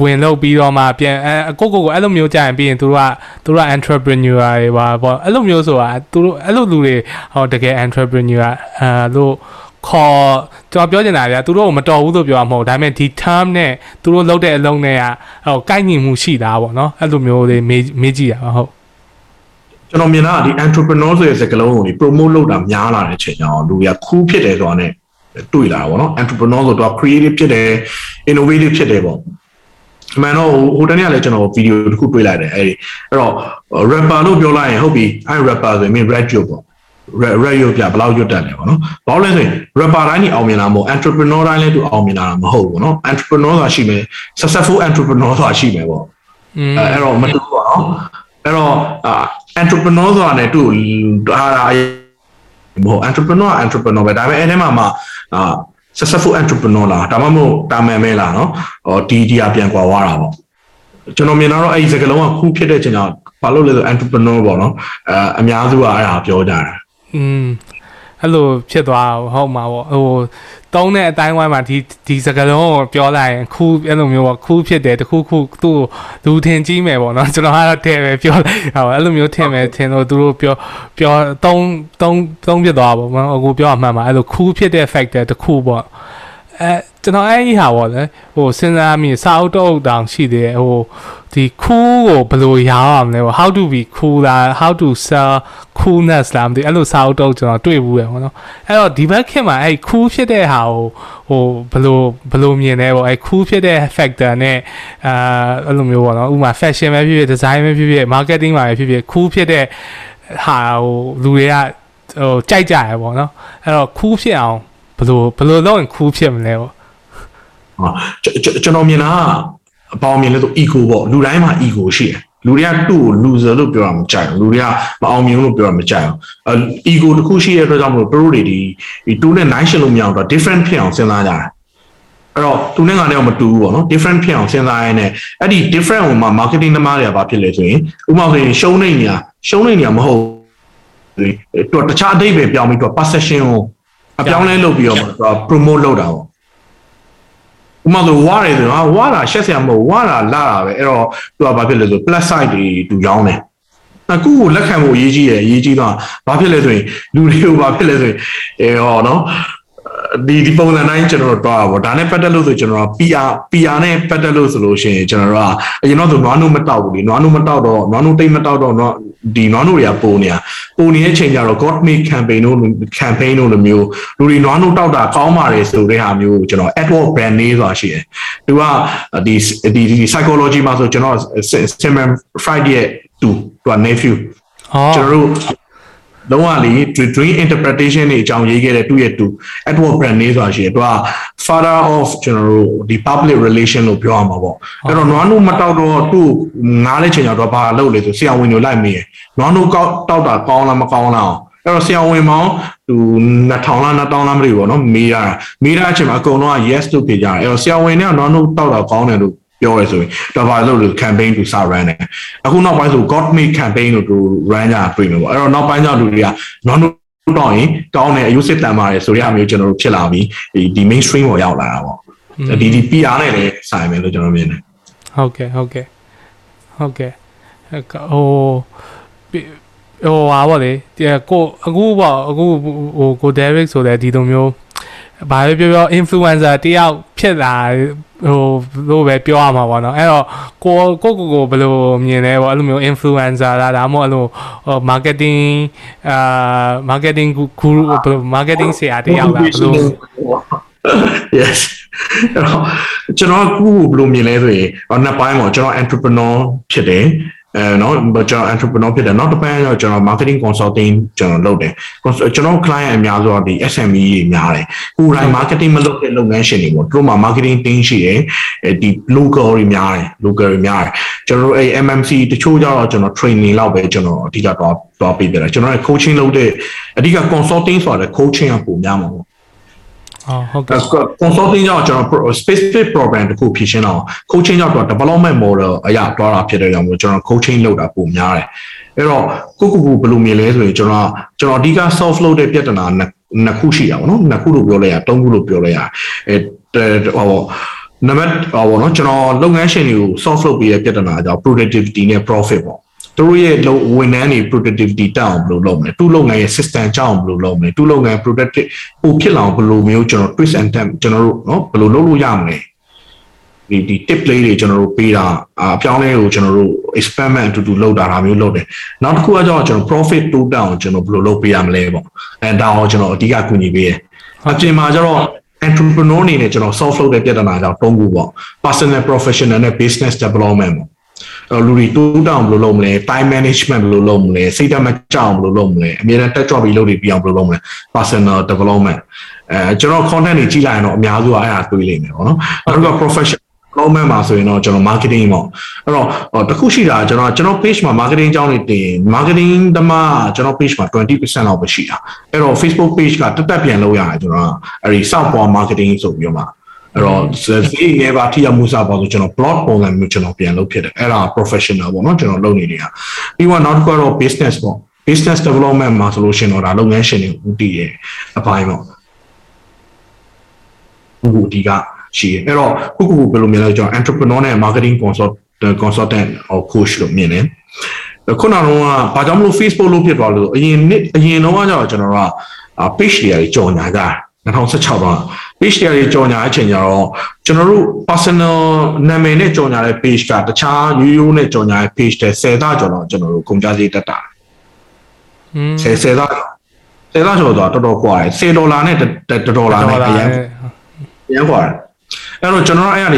ဝင်လုပ်ပြီးတော့မှပြန်အဲအကိုကိုကိုအဲ့လိုမျိုးကြာရင်ပြီးရင်သူတို့ကသူတို့က entrepreneur တွေပါပေါ့အဲ့လိုမျိုးဆိုတာသူတို့အဲ့လိုလူတွေဟောတကယ် entrepreneur အဲလို့ ခေါ်ကျွန်တော်ပြောချင်တာဗျာသူတို့ကမတော်ဘူးလို့ပြောမှာမဟုတ်ဒါပေမဲ့ဒီ term နဲ့သူတို့လုပ်တဲ့အလုံးနဲ့ကဟိုကိုက်ညီမှုရှိတာပေါ့နော်အဲ့လိုမျိုးတွေမေးမေးကြည့်တာပါဟုတ်ကျွန်တော်မြင်တာကဒီ entrepreneur ဆိုတဲ့စကားလုံးကိုဒီ promote လုပ်တာများလာတဲ့အချိန်ကျတော့လူတွေက cool ဖြစ်တယ်ဆိုတာ ਨੇ တွေ့လာတာပေါ့နော် entrepreneur ဆိုတော့ creative ဖြစ်တယ် innovative ဖြစ်တယ်ပေါ့အမှန်တော့ဟိုတနေ့ကလည်းကျွန်တော်ဗီဒီယိုတစ်ခုတွေ့လိုက်တယ်အဲဒီအဲ့တော့ rapper လို့ပြောလိုက်ရင်ဟုတ်ပြီအဲ rapper ဆိုရင် rap ကျွတ်ပေါ့ rap rap ရုပ်ပြဘယ်လောက်ရွတ်တက်လဲပေါ့နော်ဘာလို့လဲဆိုရင် rapper တိုင်းကြီးအောင်မြင်တာမဟုတ် entrepreneur တိုင်းလည်းသူအောင်မြင်တာမဟုတ်ဘူးเนาะ entrepreneur ဆိုတာရှိမယ် successful entrepreneur ဆိုတာရှိမယ်ပေါ့ อืม အဲအဲ့တော့မတူပါဘူးအဲ့တော့အာ entrepreneur ဆိုတာ ਨੇ သူဟာမဟုတ် entrepreneur entrepreneur ပဲဒါပေမဲ့အဲ့ထဲမှာမှအာ successful entrepreneur လားဒါမှမဟုတ်တာမန်မဲလားเนาะဟောဒီဒီအပြန်ကွာသွားတာပေါ့ကျွန်တော်မြင်တော့အဲ့ဒီစကားလုံးကခုဖြစ်တဲ့ချိန်ကျဘာလို့လဲဆို entrepreneur ပေါ့နော်အဲအများစုကအဲ့ဒါပြောကြတာ อืมအဲ့လိုဖြစ်သွားဟုတ်မှာပေါ့ဟိုတုံးတဲ့အတိုင်းဝိုင်းမှာဒီဒီစကားလုံးကိုပြောလိုက်ရင်ခူးအဲ့လိုမျိုးပေါ့ခူးဖြစ်တယ်တခုခုသူ့လူထင်ကြီးမယ်ပေါ့နော်ကျွန်တော်ကတော့တဲ့ပဲပြောလိုက်ဟောအဲ့လိုမျိုးထင်မယ်ထင်လို့သူတို့ပြောပြောတုံးတုံးတုံးဖြစ်သွားပါပေါ့အခုပြောအမှန်ပါအဲ့လိုခူးဖြစ်တဲ့ factor တခုပေါ့ အဲကျွန်တော်အဲ့ဒီဟာပေါ့လေဟိုစဉ်းစားမိစာအုပ်တော့တောင်ရှိသေးတယ်ဟိုဒီ cool ကိုဘယ်လိုရောင်းရမလဲပေါ့ how to be cool လား how to sell coolness လားမသိအဲ့လိုစာအုပ်တော့ကျွန်တော်တွေ့ဘူးရပေါ့နော်အဲ့တော့ဒီဘက်ခင်မှာအဲ့ cool ဖြစ်တဲ့ဟာကိုဟိုဘယ်လိုဘယ်လိုမြင်လဲပေါ့အဲ့ cool ဖြစ်တဲ့ factor နဲ့အာအဲ့လိုမျိုးပေါ့နော်ဥပမာ fashion ပဲဖြစ်ဖြစ် design ပဲဖြစ်ဖြစ် marketing ပါပဲဖြစ်ဖြစ် cool ဖြစ်တဲ့ဟာဟိုလူတွေကဟိုကြိုက်ကြရပေါ့နော်အဲ့တော့ cool ဖြစ်အောင်ဘ ယ်လိုဘယ်လိုလုပ်ရင် cool ဖြစ်မလဲပေါ့ဟာကျွန်တော်မြင်တာကအပေါင်းမြင်လို့ဆို ego ပေါ့လူတိုင်းမှာ ego ရှိတယ်လူတွေကသူ့ကို loser လို့ပြောတာမကြိုက်ဘူးလူတွေကမအောင်မြင်လို့ပြောတာမကြိုက်ဘူးအဲ ego တစ်ခုရှိတဲ့အတွက်ကြောင့်မလို့သူတို့တွေဒီဒီ2နဲ့9ရှင်းလို့မရအောင်တော့ different ဖြစ်အောင်စဉ်းစားကြတယ်အဲ့တော့သူနဲ့ငါနဲ့တော့မတူဘူးပေါ့နော် different ဖြစ်အောင်စဉ်းစားရင်းနဲ့အဲ့ဒီ different ဟိုမှာ marketing သမားတွေကဘာဖြစ်လဲဆိုရင်ဥပမာဆိုရင်ရှုံးနေနေရရှုံးနေနေရမဟုတ်ဘူးသူတခြားအတိတ်ပဲပြောင်းပြီးသူ perception ကို အပြောင်းလဲလုပ်ပြီးတော့သူ promote လုပ်တာပေါ့ဥပမာဆိုဝါတယ်ဆိုတော့ဝါတာရှက်ဆရာမဟုတ်ဝါတာလာတာပဲအဲ့တော့သူကဘာဖြစ်လဲဆို plus side တွေသူရောင်းတယ်အခုကိုလက်ခံဖို့အရေးကြီးတယ်အရေးကြီးတော့ဘာဖြစ်လဲဆိုရင်လူတွေကိုဘာဖြစ်လဲဆိုရင်အဲဟောနော် ဒီဒီပုံစံတိုင်းကျွန်တော်တို့တွားတာပေါ့ဒါနဲ့ပတ်သက်လို့ဆိုကျွန်တော်က PR PR နဲ့ပတ်သက်လို့ဆိုလို့ရှိရင်ကျွန်တော်တို့ကအရင်တော့ဆိုနွားနို့မတောက်ဘူးလေနွားနို့မတောက်တော့နွားနို့တိတ်မတောက်တော့ဒီနွားနို့တွေကပုံနေတာပုံနေတဲ့အချိန်ကျတော့ God Make campaign တို့ campaign တို့လိုမျိုးလူတွေနွားနို့တောက်တာကောင်းပါတယ်ဆိုတဲ့ဟာမျိုးကိုကျွန်တော် Edward Brand name ဆိုတာရှိတယ်သူကဒီဒီဒီ psychology မှာဆိုကျွန်တော် Simon Friday ရဲ့သူသူက nephew အော်ကျွန်တော်တို့ လုံးဝလေ dream interpretation တွေအကြောင်းရေးခဲ့တဲ့သူ့ရဲ့သူ Edward Brand name ဆိုတာရှိတယ်သူက father of ကျွန်တော်တို့ဒီ public relation လို့ပြောရမှာပေါ့အဲ့တော့နွားနို့မတောက်တော့သူ့ငားတဲ့ချိန်ကျတော့ဘာလုပ်လဲဆိုဆရာဝန်တွေလိုက်မေးရနွားနို့ကောက်တောက်တာကောင်းလားမကောင်းလားအဲ့တော့ဆရာဝန်မောင်သူ2000လား1000လားမသိဘူးပေါ့နော်မေးရတာမေးတဲ့အချိန်မှာအကုန်လုံးက yes လို့ဖြေကြတယ်အဲ့တော့ဆရာဝန်တွေကနွားနို့တောက်တာကောင်းတယ်လို့ ပြောရဲဆိုရင်တော့ဘာလို့လဲ campaign သူစ run တယ်အခုနောက်ပိုင်းဆို god made campaign လို့သူ run ကြတွေ့မှာပေါ့အဲ့တော့နောက်ပိုင်းကျလူတွေက non တော့ရင်ကောင်းတယ်အယုစစ်တန်ပါတယ်ဆိုရမျိုးကျွန်တော်တို့ဖြစ်လာပြီးဒီဒီ mainstream ပေါ်ရောက်လာတာပေါ့ဒီဒီ PR နဲ့လည်းဆိုင်မယ်လို့ကျွန်တော်မြင်တယ်ဟုတ်ကဲ့ဟုတ်ကဲ့ဟုတ်ကဲ့ဟိုဟိုဟာဗောလေဒီကိုအခုပေါ့အခုဟိုကို Derek ဆိုတဲ့ဒီလိုမျိုးဘာပဲပြောပြော influencer တယောက် ဖြစ်လာဟိုလို့ပဲပြောရမှာပေါ့နော်အဲ့တော့ကိုကိုကိုကိုဘယ်လိုမြင်လဲပေါ့အဲ့လိုမျိုး influencer လားဒါမှမဟုတ်အဲ့လိုဟို marketing အာ marketing guru ဘယ်လို marketing ဆရာတယောက်လားဘယ်လို yes အဲ့တော့ကျွန်တော်ကခုဘယ်လိုမြင်လဲဆိုရင်နှစ်ပိုင်းပေါ့ကျွန်တော် entrepreneur ဖြစ်တယ် အဲနော်ကျွန်တော် entrepreneur ဖြစ်တယ်နောက်တစ်ပိုင်းကတော့ကျွန်တော် marketing consulting ကျွန်တော်လုပ်တယ်ကျွန်တော် client အများဆုံးကဒီ SME တွေများတယ်ကိုယ်တိုင် marketing မလုပ်တဲ့လုပ်ငန်းရှင်တွေပေါ့သူတို့မှာ marketing team ရှိတယ်အဲဒီ local တွေများတယ် local တွေများတယ်ကျွန်တော်တို့အဲ MMC တချို့ကျတော့ကျွန်တော် training လောက်ပဲကျွန်တော်အဓိကတော့တော့ပေးတယ်ကျွန်တော်က coaching လုပ်တဲ့အဓိက consulting ဆိုတာ coaching ကပုံများမှာပေါ့ ဟုတ်ကဲ့ consulting ကြောင့်ကျွန်တော် specific program တခုဖြည့်ရှင်းအောင် coaching ကြောင့်တော့ development model အရာတွားတာဖြစ်တဲ့ကြောင့်မို့ကျွန်တော် coaching လုပ်တာပုံများတယ်အဲ့တော့ကိုကူကူဘယ်လိုမြင်လဲဆိုရင်ကျွန်တော်ကျွန်တော်အဓိက solve လုပ်တဲ့ပြဿနာနှစ်ခုရှိတာပေါ့နော်နှစ်ခုလို့ပြောလိုက်ရသုံးခုလို့ပြောလိုက်ရအဲဟောနံပါတ်ဟောပေါ့နော်ကျွန်တော်လုပ်ငန်းရှင်တွေကို solve လုပ်ပေးတဲ့ပြဿနာကြောင့် productivity နဲ့ profit ပေါ့ သူတို့ရဲ့ဝန်ထမ်းတွေ productivity တက်အောင်ဘယ်လိုလုပ်မလဲသူလုပ်ငန်းရဲ့ system ကြောင်းဘယ်လိုလုပ်မလဲသူလုပ်ငန်း productive ပိုဖြစ်လာအောင်ဘယ်လိုမျိုးကျွန်တော် twist and turn ကျွန်တော်တို့เนาะဘယ်လိုလုပ်လို့ရမလဲဒီဒီ tip လေးတွေကျွန်တော်တို့ပေးတာအပြောင်းလဲကိုကျွန်တော်တို့ experiment အတူတူလုပ်တာဒါမျိုးလုပ်တယ်နောက်တစ်ခုကကျတော့ကျွန်တော် profit တိုးတက်အောင်ကျွန်တော်ဘယ်လိုလုပ်ပေးရမလဲပေါ့အဲဒါအောင်ကျွန်တော်အဓိကကူညီပေးတယ်အပြင်မှာကျတော့ entrepreneur အနေနဲ့ကျွန်တော် solve လုပ်တဲ့ပြဿနာကြောင့်၃ခုပေါ့ personal professional နဲ့ business development ပေါ့ လူတွေတိုးတောင်ဘယ်လိုလုပ်မလဲ time management ဘယ်လိုလုပ်မလဲစိတ်ဓာတ်မကြောက်ဘယ်လိုလုပ်မလဲအမြဲတမ်းတက်ကြွပြီးလုပ်ပြီးပြအောင်ဘယ်လိုလုပ်မလဲ personal development အဲကျွန်တော် content တွေကြည့်လိုက်ရင်တော့အများစုကအဲ့ဒါတွေးလိမ့်မယ်ပေါ့နော်နောက်တစ်ခုက professional development မှာဆိုရင်တော့ကျွန်တော် marketing ပေါ့အဲ့တော့တခုရှိတာကျွန်တော်ကျွန်တော် page မှာ marketing အကြောင်းတွေတင် marketing တမကျွန်တော် page မှာ20%လောက်ပဲရှိတာအဲ့တော့ Facebook page ကတက်တက်ပြန်လုပ်ရတယ်ကျွန်တော်အဲ့ဒီစောက်ပေါ် marketing ဆိုပြီးတော့မှ အဲ့တော့ဈေးငယ်ပါထိရမှုစားပါဆိုကျွန်တော် blog ပုံစံမျိုးကျွန်တော်ပြန်လုပ်ဖြစ်တယ်အဲ့ဒါ professional ပေါ့နော်ကျွန်တော်လုပ်နေနေတာပြီးတော့နောက်တစ်ခုကတော့ business ပေါ့ business development မှာဆိုလို့ရှင်တော့ဒါလုပ်ငန်းရှင်တွေဦးတည်ရဲ့အပိုင်းပေါ့ဟိုဒီကရှိတယ်အဲ့တော့ခုခုဘယ်လိုမြင်လဲကျွန်တော် entrepreneur နဲ့ marketing consult consultant or coach လို့မြင်တယ်ခုနကတော့ဘာကြောင့်မလို့ Facebook လို့ဖြစ်သွားလို့အရင်နှစ်အရင်တော့ကကျတော့ကျွန်တော်က page တွေကြော်ညာကြ2016တော့ HDR တွေကြော်ညာအချိန်ကြတော့ကျွန်တော်တို့ personal နာမည်နဲ့ကြော်ညာတဲ့ page ကတခြားရိုးရိုးနဲ့ကြော်ညာတဲ့ page တွေ10သားကျော်တော့ကျွန်တော်တို့ကုန်ကြစည်တက်တာ။ဟင်း10 10သား10သားကျော်တော့တော်တော်ကွာတယ်10ဒေါ်လာနဲ့1ဒေါ်လာနဲ့အရင်အရင်ကွာတယ်။အဲ့တော့ကျွန်တော်အဲ့အရာ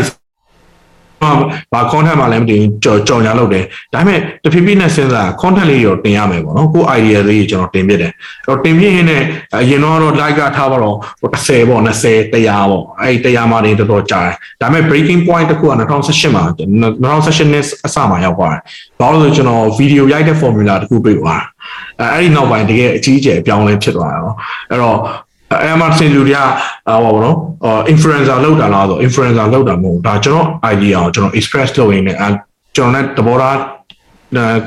ဘာ content မှလည်းမတင်ကြော်ကြော်ညာလုပ်တယ်ဒါပေမဲ့တဖြည်းဖြည်းနဲ့စဉ်းစား content လေးရောတင်ရမယ်ပေါ့နော်ကို idea လေးကျွန်တော်တင်ပြတယ်အဲ့တော့တင်ပြရင်းနဲ့အရင်တော့ like ကထားပါတော့30ပေါ့20 100ပေါ့အဲ့ဒီ100မှနေတော်တော်ကြာတယ်ဒါပေမဲ့ breaking point တစ်ခုက2018မှာ2018နဲ့အစမှာရောက်သွားတယ်ဘာလို့လဲဆိုကျွန်တော် video ရိုက်တဲ့ formula တစ်ခုတွေ့သွားတယ်အဲ့ဒီနောက်ပိုင်းတကယ်အကြီးအကျယ်အပြောင်းလဲဖြစ်သွားတယ်နော်အဲ့တော့ အဲ့မှာစင်လူတွေကဟောပါတော့ influencer လောက်တာလားဆို influencer လောက်တာမဟုတ်ဒါကျွန်တော် idea ကိုကျွန်တော် express လုပ်ရင်းနဲ့ကျွန်တော်နဲ့တဘောသား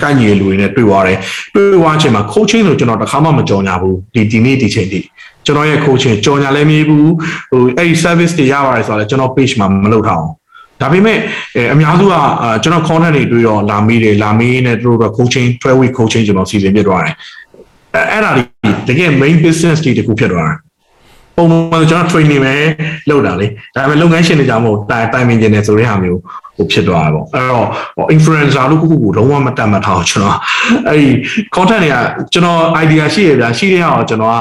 ကန့်ညီလူတွေနဲ့တွေ့သွားတယ်တွေ့သွားချိန်မှာ coaching ဆိုကျွန်တော်တစ်ခါမှမကြော်ညာဘူးဒီဒီနေ့ဒီချိန်ထိကျွန်တော်ရဲ့ coaching ကြော်ညာလည်းမရဘူးဟိုအဲ့ဒီ service တွေရပါတယ်ဆိုတော့ကျွန်တော် page မှာမလုပ်ထားအောင်ဒါပေမဲ့အများစုကကျွန်တော် content တွေတွေ့တော့လာမေးတယ်လာမေးနဲ့တို့တော့ coaching 12 week coaching ကျွန်တော်စီစဉ်ပြသွားတယ်အဲ့ဒါတကယ် main business တွေတခုဖြစ်သွားတယ် ပုံမှန်ကျွန်တော် training ပဲလုပ်တာလေဒါပေမဲ့လုပ်ငန်းရှင်တွေကြောင့်မို့တိုင်တိုင်ပင်ကျင်တယ်ဆိုတဲ့ဟာမျိုးဟိုဖြစ်သွားတာပေါ့အဲ့တော့ influencer လို့ခုခုကိုလုံးဝမတတ်မှတ်ထားအောင်ကျွန်တော်အဲ့ဒီ content တွေကကျွန်တော် idea ရှိရဗျာရှိတဲ့ဟာကိုကျွန်တော်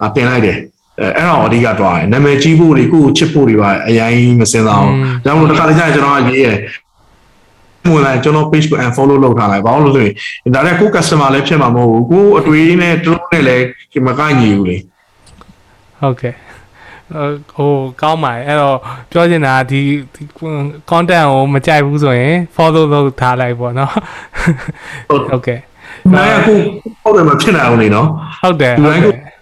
ကတင်လိုက်တယ်အဲအဲ့တော့အဓိကတွားတယ်နာမည်ကြီးဖို့တွေကိုချစ်ဖို့တွေပါအရင်မစင်စားအောင်ဒါမှမဟုတ်တစ်ခါတည်းကျရင်ကျွန်တော်ကရေးရဝင်လာကျွန်တော် page ကို unfollow လုပ်ထားလိုက်ဘာလို့လဲဆိုရင်ဒါလည်းကို customer လည်းဖြစ်မှာမဟုတ်ဘူးကိုအတွေ့နဲ့တို့နဲ့လည်းမကညီဘူးလေဟုတ်ကဲ့ ဟိုကောင်းပါတယ်အဲ့တော့ပြောချင်တာဒီ content ကိုမကြိုက်ဘူးဆိုရင် follow လုပ်ထားလိုက်ပေါ့နော်ဟုတ်ကဲ့နိုင်အခုဟုတ်တယ်မဖြစ်နိုင်အောင်လေနော်ဟုတ်တယ်ဟုတ်တယ်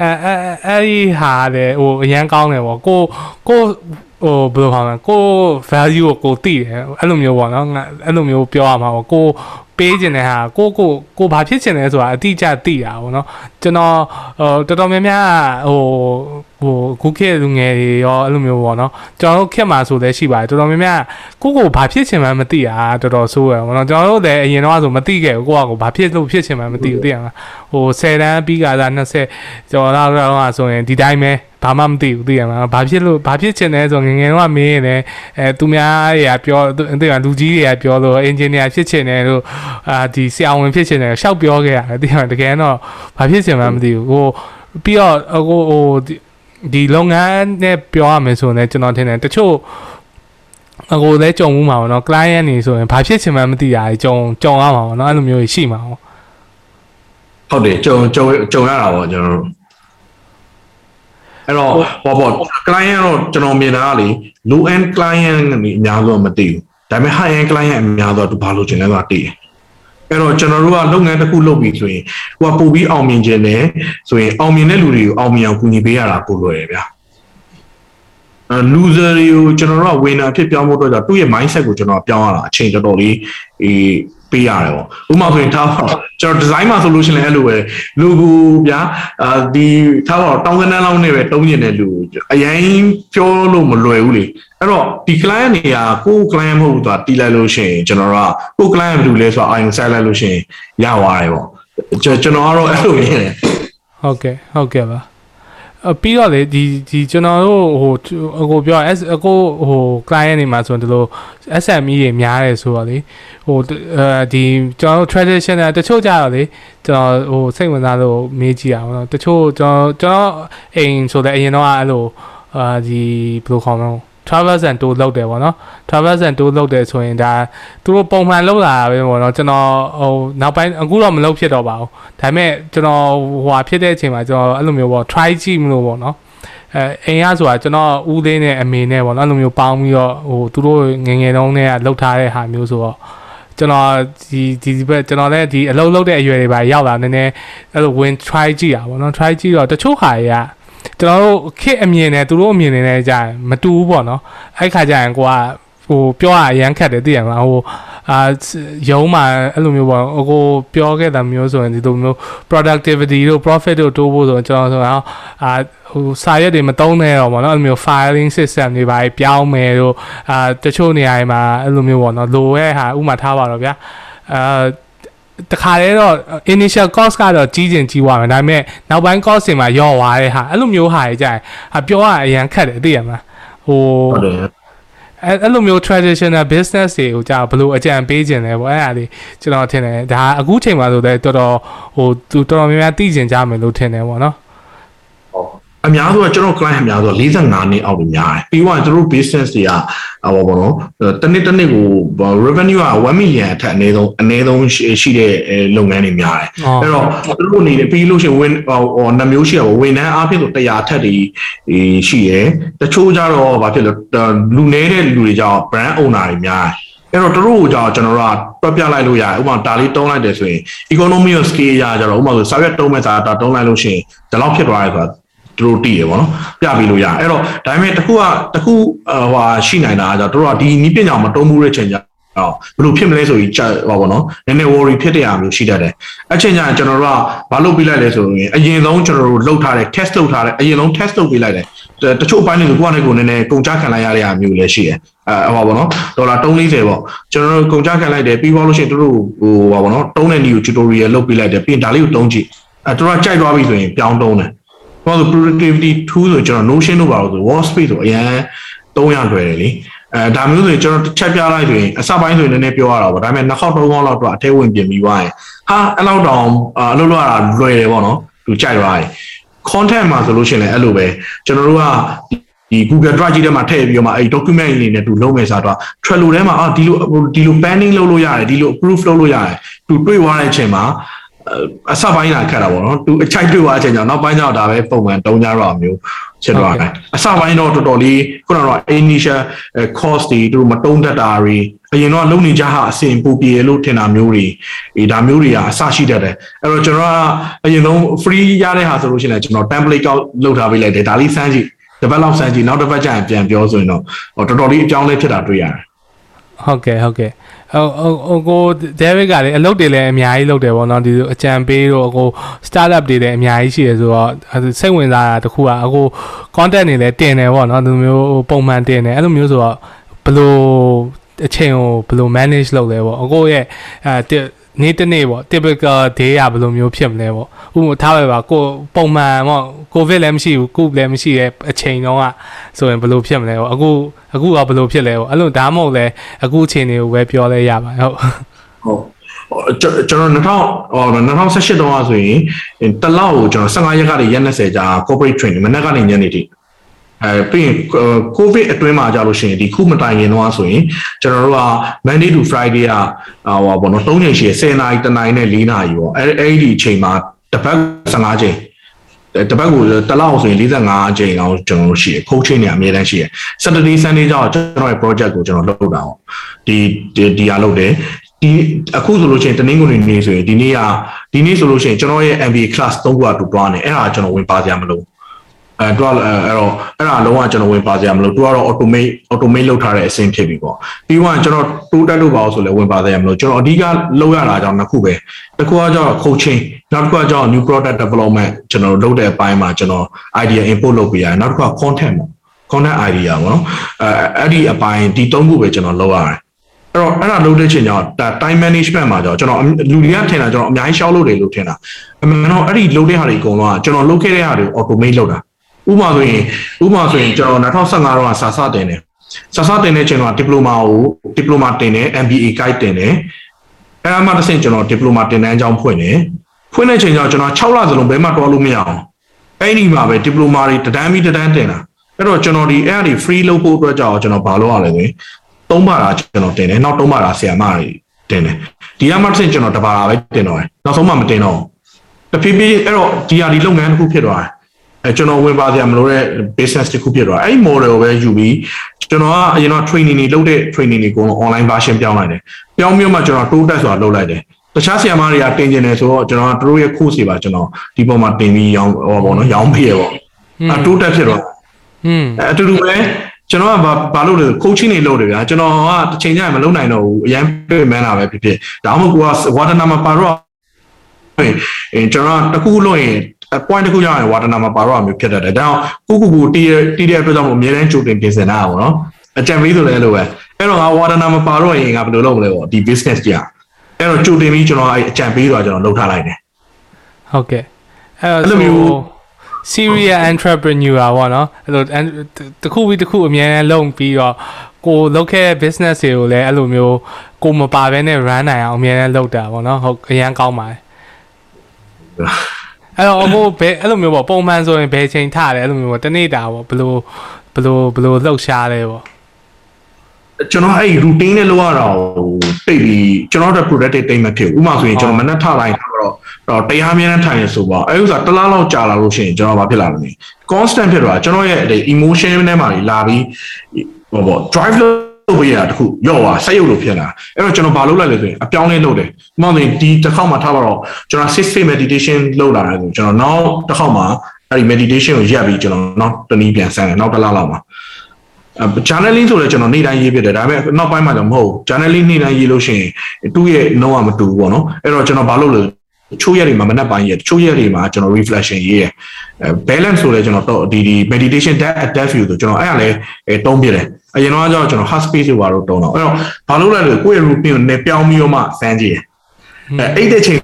အဲအဲအဲ့ဒီဟာလေဟိုအရန်ကောင်းတယ်ပေါ့ကိုကို ဟိုဘယ်လိုခေါ်မလဲကို value ကိုကိုသိတယ်အဲ့လိုမျိုးပေါ့နော်ငါအဲ့လိုမျိုးပြောရမှာပေါ့ကိုပေးခြင်းတဲ့ဟာကိုကိုကိုဘာဖြစ်ခြင်းလဲဆိုတာအတိအကျသိတာပေါ့နော်ကျွန်တော်ဟိုတော်တော်များများဟိုဟိုခုခေတ်လူငယ်တွေရောအဲ့လိုမျိုးပေါ့နော်ကျွန်တော်တို့ခေတ်မှာဆိုလည်းရှိပါတယ်တော်တော်များများကိုကိုဘာဖြစ်ခြင်းမှမသိတာတော်တော်ဆိုးရပေါ့နော်ကျွန်တော်တို့လည်းအရင်တော့ဆိုမသိခဲ့ဘူးကိုကကိုဘာဖြစ်လို့ဖြစ်ခြင်းမှမသိဘူးသိရမလားဟို10တန်းပြီးကစား20ကျော်တော့တော့ဆိုရင်ဒီတိုင်းပဲ ဘာမှမသိဘူးသိရမှာဘာဖြစ်လို့ဘာဖြစ်ချင်လဲဆိုငငယ်တော့မင်းရင်လည်းအဲသူများတွေကပြောသိရလူကြီးတွေကပြောလို့အင်ဂျင်နီယာဖြစ်ချင်တယ်လို့အာဒီဆရာဝန်ဖြစ်ချင်တယ်ရှောက်ပြောခဲ့ရတယ်သိရမှာတကယ်တော့ဘာဖြစ်ချင်မှမသိဘူးဟိုပြီးတော့ဟိုဟိုဒီလုပ်ငန်းနဲ့ပြောရမယ်ဆိုရင်ကျွန်တော်ထင်တယ်တချို့အကိုလည်းကြုံမှုမှာပေါ့နော် client နေဆိုရင်ဘာဖြစ်ချင်မှမသိတာကြုံကြုံရမှာပေါ့နော်အဲ့လိုမျိုးရှိမှာပေါ့ဟုတ်တယ်ကြုံကြုံကြုံရတာပေါ့ကျွန်တော်တို့ အဲ့တော့ဟောပေါ့ client တော့ကျွန်တော်မြင်တာကလေ low end client ကနေအများဆုံးမသိဘူးဒါပေမဲ့ high end client အများဆုံးသူဘာလို့ကျင်လဲဆိုတာသိတယ်အဲ့တော့ကျွန်တော်တို့ကလုပ်ငန်းတစ်ခုလုပ်ပြီဆိုရင်ဟိုကပို့ပြီးအောင်မြင်ခြင်းနဲ့ဆိုရင်အောင်မြင်တဲ့လူတွေကိုအောင်မြင်အောင်ကူညီပေးရတာပိုလွယ်တယ်ဗျာအဲ loser တွေကိုကျွန်တော်တို့က winner အဖြစ်ပြောင်းဖို့အတွက်ကြောင့်သူ့ရဲ့ mindset ကိုကျွန်တော်ပြောင်းရတာအချိန်တော်တော်လေးအေးပေးရတယ်ပေါ့ဥပမာဆိုရင်ထားပါကျွန်တော် design မှာဆိုလို့ရှိရင်လည်းအဲ့လိုပဲလူကူဗျာအာဒီထားပါတောင်းကနန်းလောက်နဲ့ပဲတုံးကျင်တဲ့လူအရင်ပြောလို့မလွယ်ဘူးလေအဲ့တော့ဒီ client တွေကကိုယ် client မဟုတ်ဘူးသူကတီးလိုက်လို့ရှိရင်ကျွန်တော်တို့ကကိုယ် client ဘယ်လိုလဲဆိုတော့ iron set လိုက်လို့ရှိရင်ရသွားတယ်ပေါ့ကျွန်ကျွန်တော်ကတော့အဲ့လိုမြင်တယ်ဟုတ်ကဲ့ဟုတ်ကဲ့ပါအ ပြီးတော့လေဒီဒီကျွန်တော်တို့ဟိုအကိုပြော S အကိုဟို client နေမှာဆိုရင်ဒီလို SME တွေများတယ်ဆိုတော့လေဟိုအဲဒီကျွန်တော်တို့ traditional တချို့ကြတော့လေကျွန်တော်ဟိုစိတ်ဝင်စားလို့မေးကြည့်ရအောင်နော်တချို့ကျွန်တော်ကျွန်တော်အိမ်ဆိုတဲ့အရင်တော့အဲ့လိုအာဒီဘယ်လိုခေါ်မလဲ travel and tour လုပ်တယ်ပေါ့နော် travel and tour လုပ်တယ်ဆိုရင်ဒါသူတို့ပုံမှန်လုပ်လာတာပဲပေါ့နော်ကျွန်တော်ဟိုနောက်ပိုင်းအခုတော့မလုပ်ဖြစ်တော့ပါဘူးဒါပေမဲ့ကျွန်တော်ဟိုဟာဖြစ်တဲ့အချိန်မှာကျွန်တော်အဲ့လိုမျိုးပေါ့ try ကြည့်မလို့ပေါ့နော်အဲအိမ်ရဆိုတာကျွန်တော်ဦးသေးနဲ့အမေနဲ့ပေါ့နော်အဲ့လိုမျိုးပေါင်းပြီးတော့ဟိုသူတို့ငငယ်တုန်းကလှုပ်ထားတဲ့ဟာမျိုးဆိုတော့ကျွန်တော်ဒီဒီဘက်ကျွန်တော်လည်းဒီအလုပ်လုပ်တဲ့အရွယ်တွေပါရောက်လာနည်းနည်းအဲ့လိုဝင် try ကြည့်တာပေါ့နော် try ကြည့်တော့တချို့ဟာတွေက ကျွန်တော်တို့ခက်အမြင်နဲ့သူတို့အမြင်တွေနဲ့ကြာမတူဘူးပေါ့နော်အဲ့ခါကျရင်ကိုကဟိုပြောရအရန်ခက်တယ်သိရမလားဟိုအာရုံးမှာအဲ့လိုမျိုးပေါ့ဟိုကိုပြောခဲ့တာမျိုးဆိုရင်ဒီလိုမျိုး productivity တို့ profit တို့တိုးဖို့ဆိုရင်ကျွန်တော်ဆိုတော့အာဟိုစာရွက်တွေမတုံးနဲ့တော့ပေါ့နော်အဲ့လိုမျိုး filing system တွေပါပြောင်းမယ်တို့အာတချို့နေရာတွေမှာအဲ့လိုမျိုးပေါ့နော်လိုရဲ့ဟာဥမာထားပါတော့ဗျာအာ တခါတည်းတော့ initial cost ကတော့ကြီးကျင်ကြီးသွားမယ်ဒါပေမဲ့နောက်ပိုင်း cost တွေမှာရော့သွားတဲ့ဟာအဲ့လိုမျိုးဟာတွေကြာရင်အပြောရအရန်ခက်တယ်သိရမလားဟိုဟုတ်တယ်အဲ့အဲ့လိုမျိုး traditional business တွေကိုကြာဘယ်လိုအကြံပေးခြင်းလဲပေါ့အဲ့ဒါလေးကျွန်တော်ထင်တယ်ဒါအခုချိန်မှာဆိုတော့တော်တော်ဟိုသူတော်တော်များများသိကျင်ကြမယ်လို့ထင်တယ်ပေါ့နော် အများစုကကျွန်တော် client အများစုက45နှစ်အောက်တွေများတယ်ပြီးတော့ကျွန်တော် business တွေကဟောပေါ့နော်တစ်နှစ်တစ်နှစ်ကို revenue က1 million အထက်အနည်းဆုံးအနည်းဆုံးရှိတဲ့လုပ်ငန်းတွေများတယ်အဲ့တော့သူတို့အနေနဲ့ပြီးလို့ရှိရင် win ဟောနှမျိုးရှိရပါဝန်ထမ်းအားဖြင့်ဆို100အထက်တွေရှိရယ်တချို့ကြတော့ဘာဖြစ်လဲလူနေတဲ့လူတွေကြောင့် brand owner တွေများတယ်အဲ့တော့တို့ကိုကြောင့်ကျွန်တော်တို့ကတွက်ပြလိုက်လို့ရတယ်ဥပမာဒါလေးတုံးလိုက်တယ်ဆိုရင် economy of scale ရကြတော့ဥပမာဆိုစာရွက်တုံးမဲ့စာတာတုံးလိုက်လို့ရှိရင်ဒီလောက်ဖြစ်သွားတယ်ဆိုတာ သူတို့တည်ရပေါ့နော်ပြပြီးလို့ရအဲ့တော့ဒါပေမဲ့တခုကတခုဟိုရှိနိုင်တာကကြောင့်တို့ကဒီနီးပညာမတုံးမှုတဲ့ချိန်ကျတော့ဘယ်လိုဖြစ်မလဲဆိုပြီးကြာဟောပေါ့နော်နည်းနည်း worry ဖြစ်တဲ့အမျိုးရှိတတ်တယ်အချိန်ကျရင်ကျွန်တော်တို့ကဘာလုပ်ပြီးလိုက်လဲဆိုရင်အရင်ဆုံးကျွန်တော်တို့လုပ်ထားတဲ့ test လုပ်ထားတဲ့အရင်ဆုံး test လုပ်ပြီးလိုက်တယ်တချို့အပိုင်းတွေကိုကိုယ့်အနေကိုနည်းနည်းကုန်ကြခံလိုက်ရတဲ့အမျိုးလည်းရှိတယ်အဲဟောပေါ့နော်ဒေါ်လာ340ပေါ့ကျွန်တော်တို့ကုန်ကြခံလိုက်တယ်ပြီးသွားလို့ရှိရင်တို့ဟိုဟောပေါ့နော်တုံးတဲ့ new tutorial လုပ်ပြီးလိုက်တယ်ပြီးရင်ဒါလေးကိုတုံးကြည့်အဲတို့ကကြိုက်သွားပြီဆိုရင်ပြောင်းတုံးတယ် ဘာလို့ productivity tool ဆိုကျွန်တော် notion လို့ပါလို့ဆို workspace ဆိုအရင်300လွယ်တယ်လေအဲဒါမျိုးဆိုရင်ကျွန်တော်တစ်ချက်ပြလိုက်ဆိုရင်အစပိုင်းဆိုရင်နည်းနည်းပြောရတာပေါ့ဒါပေမဲ့နှစ်ခေါက်သုံးခေါက်လောက်တော့အထဲဝင်ပြင်ပြီးသွားရင်ဟာအဲ့လောက်တောင်အလုပ်လုပ်ရတာလွယ်တယ်ပေါ့နော်သူကြိုက်သွားတယ် content မှာဆိုလို့ရှိရင်လည်းအဲ့လိုပဲကျွန်တော်တို့ကဒီ Google Drive ကြီးထဲမှာထည့်ပြီးတော့မှအဲ့ document လေးနဲ့သူလုံးမယ်ဆိုတော့ Trello ထဲမှာအာဒီလိုဒီလို panning လုပ်လို့ရတယ်ဒီလို approve လုပ်လို့ရတယ်သူတွေ့သွားတဲ့အချိန်မှာ အစပိုင်းလာခက်တာပေါ့နော်သူအချိုက်တွေ့သွားတဲ့အချိန်ကျတော့နောက်ပိုင်းကျတော့ဒါပဲပုံမှန်တုံးကြတော့မျိုးဖြစ်သွားတယ်အစပိုင်းတော့တော်တော်လေးခုနကတော့ initial cost တွေသူတို့မတုံးတတ်တာတွေအရင်တော့လုံနေကြဟာအစင်ပူပြေလို့ထင်တာမျိုးတွေဒီဒါမျိုးတွေကအစရှိတတ်တယ်အဲ့တော့ကျွန်တော်ကအရင်ဆုံး free ရတဲ့ဟာဆိုလို့ရှိရင်ကျွန်တော် template ကောက်လုပ်ထားပေးလိုက်တယ်ဒါလေးစမ်းကြည့်တစ်ပတ်လောက်စမ်းကြည့်နောက်တစ်ပတ်ကျရင်ပြန်ပြောဆိုရင်တော့တော်တော်လေးအကြောင်းလေးဖြစ်တာတွေ့ရတယ်ဟုတ်ကဲ့ဟုတ်ကဲ့ ဟိုဟိုကို David ကလည်းအလုပ်တွေလည်းအများကြီးလုပ်တယ်ပေါ့နော်ဒီအကြံပေးတော့ကို startup တွေလည်းအများကြီးရှိတယ်ဆိုတော့စိတ်ဝင်စားတာတခုကအခု content တွေလည်းတင်တယ်ပေါ့နော်ဒီမျိုးပုံမှန်တင်တယ်အဲ့လိုမျိုးဆိုတော့ဘယ်လိုအချိန်ကိုဘယ်လို manage လုပ်လဲပေါ့အခုရဲ့အဲ နေ့တစ်နေ့ပေါ့ typical day อ่ะဘယ်လိုမျိုးဖြစ်မလဲပေါ့ဥပမာထားပဲပါကိုပုံမှန်ပေါ့ကိုဗစ်လည်းမရှိဘူးကုလည်းမရှိရဲ့အချိန်တုန်းကဆိုရင်ဘယ်လိုဖြစ်မလဲပေါ့အခုအခုကဘယ်လိုဖြစ်လဲပေါ့အဲ့လိုဒါမှမဟုတ်လဲအခုအချိန်တွေကိုပဲပြောလဲရပါဟုတ်ဟုတ်ကျွန်တော်2000ဟော2018တုန်းကဆိုရင်တလောက်ကိုကျွန်တော်15ရက်ကနေရက်20ကြာ corporate training မနေ့ကနေညနေထိ အဲပြီးရင်ကိုဗစ်အတွင်းမှာကြာလို့ရှိရင်ဒီခုမတိုင်ခင်တော့ဆိုရင်ကျွန်တော်တို့က Monday to Friday ကဟိုဘောနော်3ချိန်ရှိ10နာရီတနာရီနဲ့4နာရီပေါ့အဲအဲ့ဒီအချိန်မှာတစ်ပတ်15ချိန်တပတ်ကိုတစ်လောက်ဆိုရင်45ချိန်အောင်ကျွန်တော်တို့ရှိရ coaching တွေအများတန်းရှိရ Saturday Sunday ကျတော့ကျွန်တော်ရဲ့ project ကိုကျွန်တော်လုပ်တာပေါ့ဒီဒီဟာလုပ်တယ်ဒီအခုဆိုလို့ရှိရင်တနင်္ဂနွေနေ့ဆိုရင်ဒီနေ့ကဒီနေ့ဆိုလို့ရှိရင်ကျွန်တော်ရဲ့ MBA class 3ခုအတူတွားနေအဲ့ဒါကျွန်တော်ဝင်ပါကြမလို့ အဲတော့အဲ့တော့အဲ့ဒါလုံးဝကျွန်တော်ဝင်ပါစရာမလိုသူကတော့ automate automate လုပ်ထားတဲ့အဆင့်ဖြစ်ပြီပေါ့ပြီးတော့ကျွန်တော်တိုးတက်လို့ပါအောင်ဆိုလဲဝင်ပါစရာမလိုကျွန်တော်အဓိကလုပ်ရတာကြောင့်နှစ်ခုပဲတစ်ခုကကြောင့် coaching နောက်တစ်ခုကကြောင့် new product development ကျွန်တော်လုပ်တဲ့အပိုင်းမှာကျွန်တော် idea input လုပ်ပေးရတယ်နောက်တစ်ခုက content ပေါ့ content idea ပေါ့နော်အဲအဲ့ဒီအပိုင်းဒီသုံးခုပဲကျွန်တော်လုပ်ရတယ်အဲ့တော့အဲ့ဒါလုပ်တဲ့ချိန်ကျတော့ time management မှာကျတော့ကျွန်တော်လူတွေကထင်တာကျွန်တော်အများကြီးရှောက်လို့တယ်လို့ထင်တာအမှန်တော့အဲ့ဒီလုပ်တဲ့ဟာတွေအကုန်လုံးကကျွန်တော်လုပ်ခဲ့တဲ့ဟာတွေ automate လုပ်တာ ဥပမာဆိုရင်ဥပမာဆိုရင်ကျွန်တော်2015တော့စာစတင်တယ်စာစတင်တဲ့ချိန်တော့ဒီပလိုမာကိုဒီပလိုမာတင်တယ် MBA guide တင်တယ်အဲအမှတစ်ဆင့်ကျွန်တော်ဒီပလိုမာတင်တဲ့အကြောင်းဖွင့်တယ်ဖွင့်တဲ့ချိန်ကျတော့ကျွန်တော်6လစလုံးဘယ်မှတွားလို့မရအောင်အဲ့ဒီမှာပဲဒီပလိုမာတွေတဒန်းပြီးတဒန်းတင်တာအဲ့တော့ကျွန်တော်ဒီအဲ့ဒီ free လုပ်ဖို့အတွက်ကြောင့်ကျွန်တော်ဘာလုပ်ရလဲဆိုရင်သုံးပါတာကျွန်တော်တင်တယ်နောက်သုံးပါတာဆရာမတွေတင်တယ်ဒီအမှတစ်ဆင့်ကျွန်တော်တပါတာပဲတင်တော့တယ်နောက်ဆုံးမှမတင်တော့တဖြည်းဖြည်းအဲ့တော့ဒီဟာဒီလုပ်ငန်းတစ်ခုဖြစ်သွားတယ် အဲကျွန်တော်ဝင်ပါစရာမလိုတဲ့ business တစ်ခုဖြစ်သွားအဲ့ဒီ model ကိုပဲယူပြီးကျွန်တော်ကအရင်တော့ training တွေလုပ်တဲ့ training တွေကို online version ပြောင်းလိုက်တယ်ပြောင်းပြီးမှကျွန်တော် tool test ဆိုတာလုပ်လိုက်တယ်တခြားဆရာမတွေကတင်ကျင်တယ်ဆိုတော့ကျွန်တော်ကတို့ရဲ့ course တွေပါကျွန်တော်ဒီပေါ်မှာတင်ပြီးရောင်းဟောပေါ့နော်ရောင်းပေးရပေါ့အဲ tool test ဖြစ်တော့อืมအတူတူပဲကျွန်တော်ကဘာဘာလုပ်လဲ coaching တွေလုပ်တယ်ဗျာကျွန်တော်ကတစ်ချိန်ကျရင်မလုပ်နိုင်တော့ဘူးအရင်ပြင်မှန်းတာပဲဖြစ်ဖြစ်ဒါမှမဟုတ်ကိုကဝါဒနာမှာပါတော့အဲကျွန်တော်တခုလို့ရင် point တခုရရင်ဝါဒနာမှာပါတော့မျိုးဖြစ်တတ်တယ်ဒါကြောင့်ကုကုကူတီးတီးတဲ့အတွက်ကြောင့်အများတန်းကြိုတင်ပြင်ဆင်တာပေါ့နော်အကြံပေးဆိုလည်းလို့ပဲအဲ့တော့ငါဝါဒနာမှာပါတော့ရင်ငါဘယ်လိုလုပ်မလဲပေါ့ဒီ business ကြီးอ่ะအဲ့တော့ကြိုတင်ပြီးကျွန်တော်အဲ့အကြံပေးတော့ကျွန်တော်လုပ်ထားလိုက်တယ်ဟုတ်ကဲ့အဲ့အဲ့လိုတော့မျိုး serial entrepreneur ပေါ့နော်အဲ့လိုတစ်ခုပြီးတစ်ခုအများနဲ့လုံပြီးတော့ကိုလုပ်ခဲ့တဲ့ business တွေကိုလည်းအဲ့လိုမျိုးကိုမပါဘဲနဲ့ run နိုင်အောင်အများနဲ့လုပ်တာပေါ့နော်ဟုတ်အရန်ကောင်းပါတယ် အဲ့တော့အခုဘယ်အဲ့လိုမျိုးပေါ့ပုံမှန်ဆိုရင်ဘယ်ချိန်ထတယ်အဲ့လိုမျိုးပေါ့တနေ့တာပေါ့ဘယ်လိုဘယ်လိုဘယ်လိုလှုပ်ရှားလဲပေါ့ကျွန်တော်အဲ့ routine နဲ့လောက်ရတာကိုတိတ်ပြီးကျွန်တော်တို့ productive တိတ်မဖြစ်ဘူးဥပမာဆိုရင်ကျွန်တော်မနေ့ထလိုက်တော့တော့တရားမြဲတမ်းထိုင်ရဆိုပါအဲ့ဥစ္စာတစ်လားလောက်ကြာလာလို့ရှိရင်ကျွန်တော်ဘာဖြစ်လာလဲ constant ဖြစ်သွားကျွန်တော်ရဲ့ emotion ထဲမှာလာပြီးဟောပေါ့ drive လုပ်ပေးရတာတခုရော့သွားဆက်ရုပ်လို့ဖြစ်လာအဲ့တော့ကျွန်တော်ဘာလုပ်လိုက်လဲဆိုရင်အပြောင်းလဲလုပ်တယ်ဥပမာဆိုရင်ဒီတစ်ခေါက်မှထားပါတော့ကျွန်တော် six day meditation လုပ်လာတယ်ဆိုကျွန်တော်နောက်တစ်ခေါက်မှအဲ့ဒီ meditation ကိုရပ်ပြီးကျွန်တော်နောက်တနည်းပြန်ဆန်းတယ်နောက်တစ်လားလောက်မှာ journaling ဆိုလည်းကျွန်တော်နေ့တိုင်းရေးပြတယ်ဒါပေမဲ့နောက်ပိုင်းမှာတော့မဟုတ် journaling နေ့တိုင်းရေးလို့ရှိရင်သူ့ရဲ့နှုံးကမတူဘူးပေါ့နော်အဲ့တော့ကျွန်တော်ဘာလုပ်လဲချိုးရက်တွေမှာမနှက်ပိုင်းရက်ချိုးရက်တွေမှာကျွန်တော် reflection ရေးရအဲ balance ဆိုလည်းကျွန်တော်တော့ဒီဒီ meditation that adapt view ဆိုကျွန်တော်အဲ့ဒါလည်းအဲတုံးပြတယ် အရင်တော့ကျွန်တော် heart space တွေပါတော့တုံးတော့အဲ့တော့ဘာလုပ်လဲလို့ကိုယ့်ရဲ့ routine ကိုနေပြောင်းပြီးတော့မှစမ်းကြည့်အဲအဲ့တဲ့ချိန်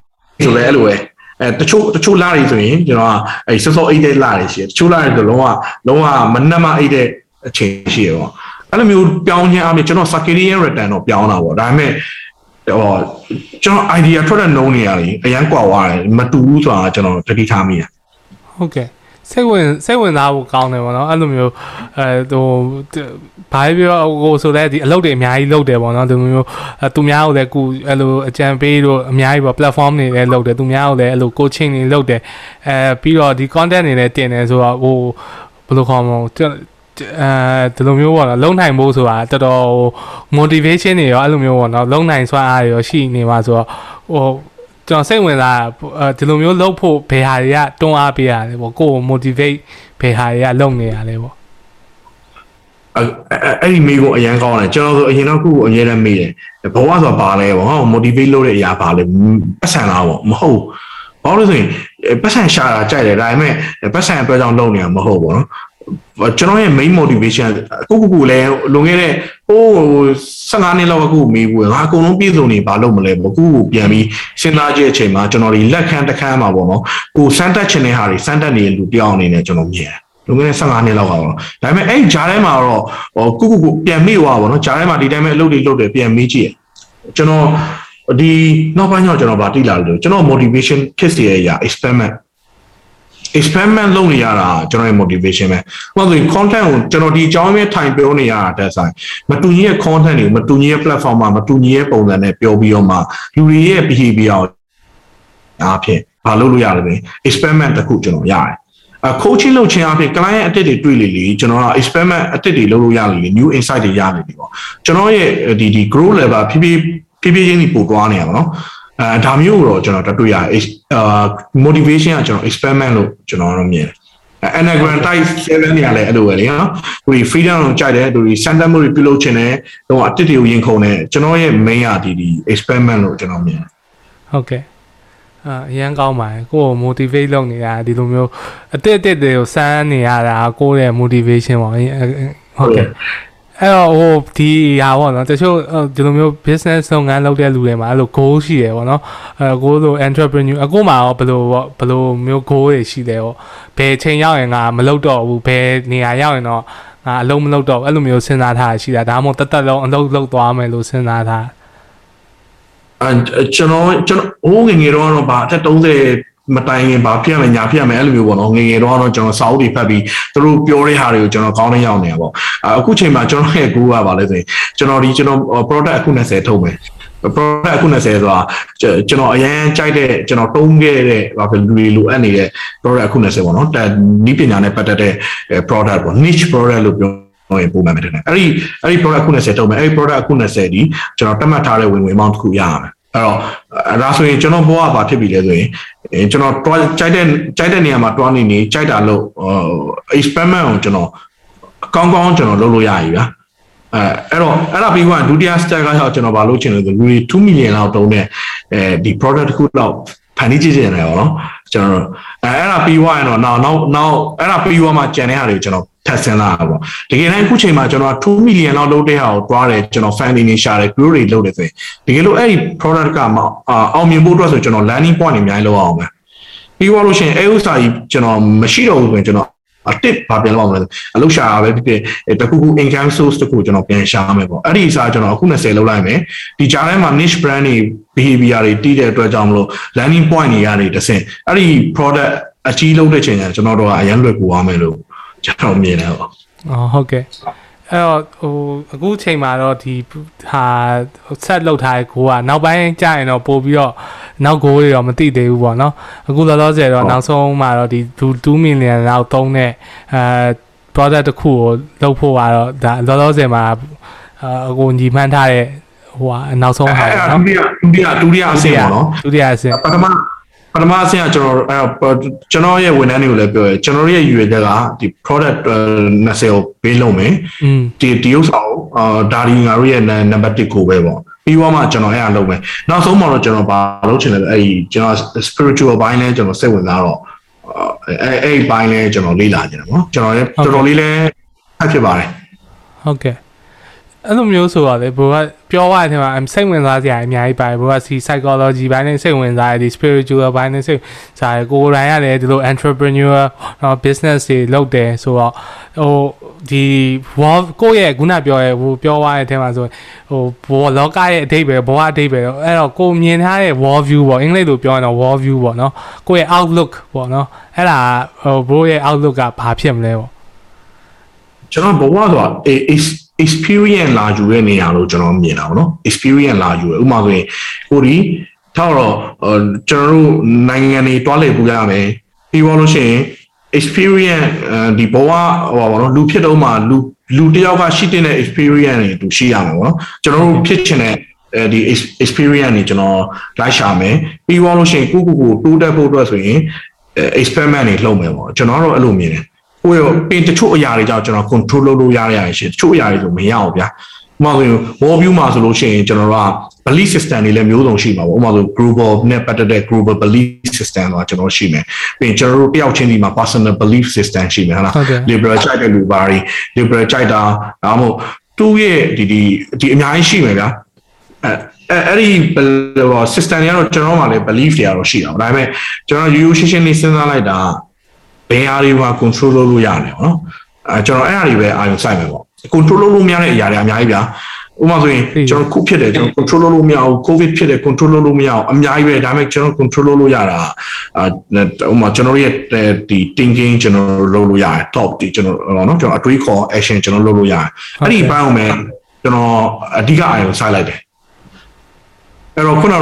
ဆိုလည်းအဲ့လိုပဲအဲတချို့တချို့လာတွေဆိုရင်ကျွန်တော်ကအဲစောစောအိတ်တဲ့လာတွေရှိတယ်တချို့လာတွေဆိုလုံးဝလုံးဝမနှက်မအိတ်တဲ့အချိန်ရှိရပေါ့အဲ့လိုမျိုးပြောင်းခြင်းအပြင်ကျွန်တော် circadian rhythm တော့ပြောင်းတာပေါ့ဒါပေမဲ့ဟောကျွန်တော် idea ထွက်တဲ့နှုံးနေရလေအရန်ကွာသွားတယ်မတူဘူးဆိုတာကျွန်တော်တတိထားမိရဟုတ်ကဲ့ စိတ်ဝင်စိတ်ဝင်စားဖို့ကောင်းတယ်ပေါ့နော်အဲ့လိုမျိုးအဲဟိုဘာပြောဟိုဆိုလဲဒီအလုပ်တွေအများကြီးလုပ်တယ်ပေါ့နော်ဒီလိုမျိုးသူများကိုလည်းကူအဲ့လိုအကြံပေးတို့အများကြီးပေါ့ platform တွေလည်းလုပ်တယ်သူများကိုလည်းအဲ့လို coaching တွေလုပ်တယ်အဲပြီးတော့ဒီ content တွေလည်းတင်တယ်ဆိုတော့ဟိုဘယ်လိုခေါ်မလဲအဲဒီလိုမျိုးပေါ့နော်လုံနိုင်ဖို့ဆိုတာတော်တော် motivation တွေရောအဲ့လိုမျိုးပေါ့နော်လုံနိုင်စွမ်းအားတွေရောရှိနေမှာဆိုတော့ဟို ကျွန်တော်စိတ်ဝင်စားဒီလိုမျိုးလုပ်ဖို့ဘယ်ဟာတွေကတွန်းအားပေးရလဲပေါ့ကိုယ်ကို motivate ဘယ်ဟာတွေကလုပ်နေရလဲပေါ့အဲ့အဲ့ဒီမိကိုအရန်ကောင်းတယ်ကျွန်တော်ဆိုအရင်တော့ခုကိုအရင်တည်းမေးတယ်ဘဝဆိုတာဘာလဲပေါ့ဟော motivate လုပ်တဲ့အရာဘာလဲပတ်စံလားပေါ့မဟုတ်ဘာလို့လဲဆိုရင်ပတ်စံရှာတာကြိုက်တယ်ဒါပေမဲ့ပတ်စံအတွက်ကြောင့်လုပ်နေတာမဟုတ်ဘူးနော် ကျွန်တော်ရဲ့ main motivation အခုခုခုလည်းလွန်ခဲ့တဲ့ဟို15နှစ်လောက်အခုမေးဘူးငါအကုန်လုံးပြည့်စုံနေဘာလုပ်မလဲပေါ့အခုခုပြန်ပြီးစဉ်းစားကြည့်အချိန်မှာကျွန်တော်ဒီလက်ခံတခန်းမှာပေါ့နော်ကိုစမ်းတက်ချင်တဲ့ဟာတွေစမ်းတက်နေတဲ့လူတယောက်အနေနဲ့ကျွန်တော်မြင်တယ်လွန်ခဲ့တဲ့15နှစ်လောက်ကပေါ့ဒါပေမဲ့အဲ့ဂျားထဲမှာတော့ဟိုကုကုကုပြန်မိသွားပါတော့ဂျားထဲမှာဒီတိုင်းပဲအလုပ်တွေလုပ်တယ်ပြန်မေးကြည့်ကျွန်တော်ဒီနောက်ပိုင်းကျတော့ကျွန်တော်ဗာတိလာလို့ကျွန်တော် motivation ဖြစ်စေရအရာ experiment experiment လုပ်နေရတာကျွန်တော်ရဲ့ motivation ပဲ။ဘာလို့လဲ content ကိုကျွန်တော်ဒီအကြောင်းပဲထိုင်ပြောနေရတာတက်ဆိုင်မတူညီရဲ့ content တွေမတူညီရဲ့ platform မှာမတူညီရဲ့ပုံစံနဲ့ပြောပြီးတော့မှလူတွေရဲ့ behavior ကိုအားဖြင့်ဘာလုပ်လို့ရလဲ experiment တစ်ခုကျွန်တော်ရတယ်။အ coaching လုပ်ခြင်းအပြင် client အတစ်တွေတွေ့လေလေကျွန်တော်က experiment အတစ်တွေလုပ်လို့ရလေလေ new insight တွေရနေပြီပေါ့ကျွန်တော်ရဲ့ဒီဒီ grow level ဖြည်းဖြည်းဖြည်းဖြည်းချင်းပို့သွားနေရပါတော့အဲဒါမျိုးတော့ကျွန်တော်တွေ့ရ အာ motivation ကကျွန်တော် experiment လို့ကျွန်တော်တော့မြင်တယ် anagram type 7နေရာလဲအဲ့လိုပဲလေနော်သူဒီ freedom ကိုကြိုက်တယ်သူဒီ center မျိုးတွေပြုလုပ်ချင်တယ်တော့အတစ်တွေကိုရင်ခုန်တယ်ကျွန်တော်ရဲ့ main ကဒီဒီ experiment လို့ကျွန်တော်မြင်တယ်ဟုတ်ကဲ့အာအရန်ကောင်းပါတယ်ကိုယ့်ကို motivate လုပ်နေတာဒီလိုမျိုးအတစ်အတစ်တွေကိုစမ်းနေရတာကိုယ့်ရဲ့ motivation ပေါ့ဟုတ်ကဲ့ အဲ့တော့ဟိုဒီဟာပေါ့နော်တချို့ဒီလိုမျိုး business လုပ်ငန်းလုပ်တဲ့လူတွေမှာအဲ့လို goal ရှိတယ်ပေါ့နော်အဲကိုလို entrepreneur အခုမှရောဘယ်လိုပေါ့ဘယ်လိုမျိုး goal တွေရှိတယ်ပေါ့ဘယ်ချိန်ရောက်ရင်ငါမလုပ်တော့ဘူးဘယ်နေရာရောက်ရင်တော့ငါအလုံးမလုပ်တော့အဲ့လိုမျိုးစဉ်းစားထားရှိတာဒါမှမဟုတ်တသက်လုံးအလုပ်လုပ်သွားမယ်လို့စဉ်းစားထားအဲကျွန်တော်ကျွန်တော်ဟိုငငယ်တော့တော့ဗာအသက်30 မတိုင်ခင်ဗာပြရမယ်ညာပြရမယ်အဲ့လိုမျိုးပေါ့နော်ငငယ်တော့တော့ကျွန်တော်စာအုပ်တွေဖတ်ပြီးသူတို့ပြောတဲ့ဟာတွေကိုကျွန်တော်ကောင်းနေရောက်နေတာပေါ့အခုချိန်မှာကျွန်တော်ရဲ့ goal ကဗာလဲဆိုရင်ကျွန်တော်ဒီကျွန်တော် product အခု20ထုတ်မယ် product အခု20ဆိုတာကျွန်တော်အရင်ကြိုက်တဲ့ကျွန်တော်တုံးခဲ့တဲ့ဘာဖြစ်လူတွေလိုအပ်နေတဲ့ product အခု20ပေါ့နော်ဒါနီးပညာနဲ့ပတ်သက်တဲ့ product ပေါ့ niche product လို့ပြောတော့ပုံမှန်ပဲတဲ့အဲ့ဒီအဲ့ဒီ product ခု20တုံးမယ်အဲ့ဒီ product ခု20ဒီကျွန်တော်တတ်မှတ်ထားတဲ့ဝင်ဝင် amount တစ်ခုရရမယ် အဲ့တော့အဲဒါဆိုရင်ကျွန်တော်ဘဝဘာဖြစ်ပြီလဲဆိုရင်ကျွန်တော်တွားကြိုက်တဲ့ကြိုက်တဲ့နေရာမှာတွားနေနေကြိုက်တာလို့ experiment ကိုကျွန်တော်ကောင်းကောင်းကျွန်တော်လုပ်လို့ရပြီဗျာအဲအဲ့တော့အဲ့ဒါပြီးမှဒုတိယ step ကတော့ကျွန်တော်ဘာလုပ်ချင်လဲဆိုလူတွေ2 million လောက်တုံးတဲ့အဲဒီ product တစ်ခုလောက်ဖန်တီးကြည့်နေတယ်ပေါ့နော်ကျွန်တော်အဲအဲ့ဒါပြီးသွားရင်တော့နောက်နောက်နောက်အဲ့ဒါပြီးသွားမှကြံတဲ့ဟာတွေကျွန်တော် ထပ်ဆင်းလာတာပေါ့တကယ်တမ်းအခုချိန်မှာကျွန်တော်2 million လောက်လုပ်တဲ့ဟာကိုတွားတယ်ကျွန်တော် funding နေရှာတယ် grow တွေလုပ်တယ်ဆိုရင်တကယ်လို့အဲ့ဒီ product ကမအောင်မြင်ဖို့အတွက်ဆိုကျွန်တော် landing point တွေအများကြီးလုပ်အောင်ပဲပြီးသွားလို့ရှိရင်အဲ့ဥစ္စာကြီးကျွန်တော်မရှိတော့ဘူးဆိုရင်ကျွန်တော်အတစ်ဘာပြန်လုပ်အောင်လဲအလုပ်ရှာပဲဖြစ်ဖြစ်တခုခု income source တခုကျွန်တော်ပြန်ရှာမယ်ပေါ့အဲ့ဒီအစားကျွန်တော်အခု20လောက်လိုက်မယ်ဒီကြားထဲမှာ niche brand တွေ behavior တွေတီးတဲ့အတွက်ကြောင့်မလို့ landing point တွေကနေတဆင့်အဲ့ဒီ product အကြီးလုပ်တဲ့ချိန်ကျကျွန်တော်တို့ကအရန်လွယ်ကူအောင်မယ်လို့ ကျွန်တော်မြင်တယ်ပေါ့အော်ဟုတ်ကဲ့အဲ့တော့ဟိုအခုချိန်မှာတော့ဒီဟာဆက်လောက်ထားတဲ့ကိုကနောက်ပိုင်းကြာရင်တော့ပို့ပြီးတော့နောက်ကိုတွေတော့မသိသေးဘူးပေါ့နော်အခုလောလောဆယ်တော့နောက်ဆုံးမှာတော့ဒီ2 million လောက်သုံးတဲ့အဲ product တစ်ခုကိုလုပ်ဖို့ကတော့ဒါလောလောဆယ်မှာအကိုညီမှန်းထားတဲ့ဟိုဟာနောက်ဆုံးဟာအဲ့ဒါနော်ဒုတိယဒုတိယဒုတိယအဆင့်ပေါ့နော်ဒုတိယအဆင့်ပထမ ပထမအဆင့်ကကျွန်တော်အဲ့ကျွန်တော်ရဲ့ဝန်ထမ်းတွေကိုလည်းပြောရဲကျွန်တော်ရဲ့ရွေချက်ကဒီ product 20ကိုပေးလုပ်မယ်อืมဒီဒီဥစ္စာကိုအာဒါဒီငါတို့ရဲ့ number 1ကိုပဲပေါ့ပြီးသွားမှကျွန်တော်အဲ့အလုပ်ပဲနောက်ဆုံးမှတော့ကျွန်တော်ဘာလုပ်ချင်လဲအဲ့ဒီကျွန်တော် spiritual ဘိုင်းလဲကျွန်တော်စိတ်ဝင်စားတော့အဲ့အဲ့ဘိုင်းလဲကျွန်တော်လေ့လာကြတယ်ပေါ့ကျွန်တော်လည်းတော်တော်လေးလဲဖတ်ဖြစ်ပါတယ်ဟုတ်ကဲ့ အဲ့လိုမျိုးဆိုတော့လေဘိုးကပြောရတဲ့အချိန်မှာစိတ်ဝင်စားစရာအများကြီးပါတယ်ဘိုးကစီ psychology ဘိုင်းနဲ့စိတ်ဝင်စားရဒီ spiritual ဘိုင်းနဲ့စိတ်စားရကိုယ်တိုင်ရတယ်ဒီလို entrepreneur တော့ business တွေလုပ်တယ်ဆိုတော့ဟိုဒီ wall ကိုယ့်ရဲ့ခုနပြောရဲဟိုပြောရတဲ့အချိန်မှာဆိုဟိုဘောလောကရဲ့အဓိပ္ပာယ်ဘောအဓိပ္ပာယ်တော့အဲ့တော့ကိုမြင်ထားတဲ့ wall view ပေါ့အင်္ဂလိပ်လိုပြောရင်တော့ wall view ပေါ့နော်ကိုယ့်ရဲ့ outlook ပေါ့နော်အဲ့ဒါဟိုဘိုးရဲ့ outlook ကဘာဖြစ်မလဲပေါ့ကျွန်တော်ဘဝဆိုတာ experience လာယူတဲ့နေရာလို့ကျွန်တော်မြင်တာပေါ့နော် experience လာယူရဥပမာဆိုရင်ကိုဒီထားတော့ကျွန်တော်တို့နိုင်ငံတွေတွားလေပူရမယ်ပြီးတော့လို့ရှိရင် experience ဒီဘဝဟိုပါတော့လူဖြစ်တော့မှလူလူတယောက်ကရှိတဲ့ experience တွေသူရှိရမှာပေါ့နော်ကျွန်တော်တို့ဖြစ်ချင်တဲ့အဲဒီ experience တွေကျွန်တော်လိုက်ရှာမယ်ပြီးတော့လို့ရှိရင်ကိုကိုကိုတိုးတက်ဖို့အတွက်ဆိုရင် experiment တွေလုပ်မယ်ပေါ့ကျွန်တော်တော့အဲ့လိုမြင်တယ် ဟိုရောပင်တချို့အရာတွေကြောင့်ကျွန်တော် control လုပ်လို့ရရရင်ရှင်တချို့အရာတွေဆိုမရအောင်ဗျာဥပမာဆိုရင် wall view မှာဆိုလို့ရှိရင်ကျွန်တော်တို့က belief system တွေလည်းမျိုးစုံရှိမှာပေါ့ဥပမာဆို global နဲ့ပတ်သက်တဲ့ global belief system တော့ကျွန်တော်ရှိမယ်ပြီးရင်ကျွန်တော်တို့တယောက်ချင်းဒီမှာ personal belief system ရှိမယ်ဟုတ်လား liberal ကြိုက်တဲ့လူပါတွေ liberal ကြိုက်တာဒါမှမဟုတ်သူ့ရဲ့ဒီဒီဒီအများကြီးရှိမယ်ဗျာအဲအဲ့ဒီ system တွေကတော့ကျွန်တော်မှလည်း belief တွေကတော့ရှိတာဒါပေမဲ့ကျွန်တော်ရိုးရိုးရှင်းရှင်းလေးစဉ်းစားလိုက်တာ ဘယ်ဟာတွေမှာ control လုပ်လို့ရတယ်ပေါ့နော်အဲကျွန်တော်အဲ့အရာတွေပဲအာရုံစိုက်မယ်ပေါ့ control လုပ်လို့မရတဲ့အရာတွေအများကြီးဗျာဥပမာဆိုရင်ကျွန်တော်ခုဖြစ်တယ်ကျွန်တော် control လုပ်လို့မရဘူး covid ဖြစ်တယ် control လုပ်လို့မရအောင်အများကြီးပဲဒါပေမဲ့ကျွန်တော် control လုပ်လို့ရတာအဥပမာကျွန်တော်ရဲ့ဒီ thinking ကျွန်တော်လုပ်လို့ရတယ် top ဒီကျွန်တော်နော်ကျွန်တော်အတွေးခေါ် action ကျွန်တော်လုပ်လို့ရတယ်အဲ့ဒီဘက်အောင်မယ်ကျွန်တော်အဓိကအာရုံစိုက်လိုက်တယ်အဲ့တော့ခုနက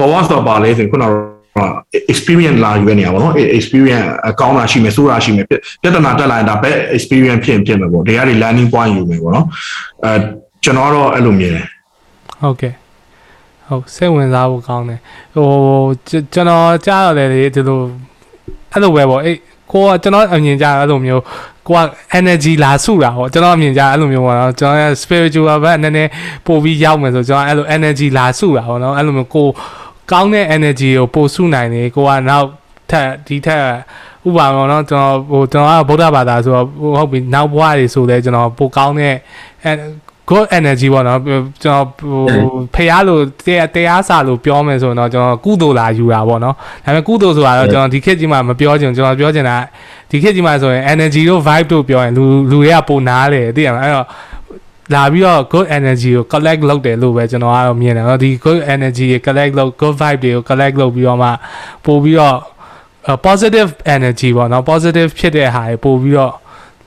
ဘဝဆိုတာပါလဲဆိုရင်ခုနက experience လာယူရနေရပါတော့ experience အကောင်းတာရှိမယ်ဆိုးတာရှိမယ်ပြဿနာတက်လာရင်ဒါပဲ experience ဖြစ်ဖြစ်မယ်ပေါ့တရားတွေ learning point ယူမယ်ပေါ့နော်အဲကျွန်တော်တော့အဲ့လိုမြင်တယ်ဟုတ်ကဲ့ဟုတ်စိတ်ဝင်စားဖို့ကောင်းတယ်ဟိုကျွန်တော်ကြားရတယ်လေဒီလိုအဲ့လိုပဲပေါ့အေးကိုကကျွန်တော်အမြင်ကြားအဲ့လိုမျိုးကိုက energy လာစုတာဟောကျွန်တော်အမြင်ကြားအဲ့လိုမျိုးပေါ့နော်ကျွန်တော်ရဲ့ spiritual ဘက်နည်းနည်းပို့ပြီးရောက်မယ်ဆိုကျွန်တော်အဲ့လို energy လာစုတာပေါ့နော်အဲ့လိုမျိုးကို ကောင်းတဲ့ energy ကိုပို့စုနိုင်တယ်ကိုကနောက်ထပ်ဒီထက်ဥပမာပေါ့နော်ကျွန်တော်ဟိုကျွန်တော်ကဗုဒ္ဓဘာသာဆိုတော့ဟုတ်ပြီနောက်ဘဝတွေဆိုလဲကျွန်တော်ပိုကောင်းတဲ့ good energy ပေါ့နော်ကျွန်တော်ဟိုဖះလို့တရားတရားစာလို့ပြောမယ်ဆိုတော့ကျွန်တော်ကုသိုလ်လာယူတာပေါ့နော်ဒါပေမဲ့ကုသိုလ်ဆိုတာတော့ကျွန်တော်ဒီခေတ်ကြီးမှာမပြောချင်ကျွန်တော်ပြောချင်တာဒီခေတ်ကြီးမှာဆိုရင် energy တို့ vibe တို့ပြောရင်လူလူတွေကပိုနားတယ်သိရမလားအဲ့တော့ လာပြီးတော့ good energy ကို collect လုပ်တယ်လို့ပဲကျွန်တော်ကတော့မြင်တယ်เนาะဒီ good energy ကို collect လုပ် good vibe တွေကို collect လုပ်ပြီးတော့မှပို့ပြီးတော့ positive energy ပေါ့เนาะ positive ဖြစ်တဲ့ဟာတွေပို့ပြီးတော့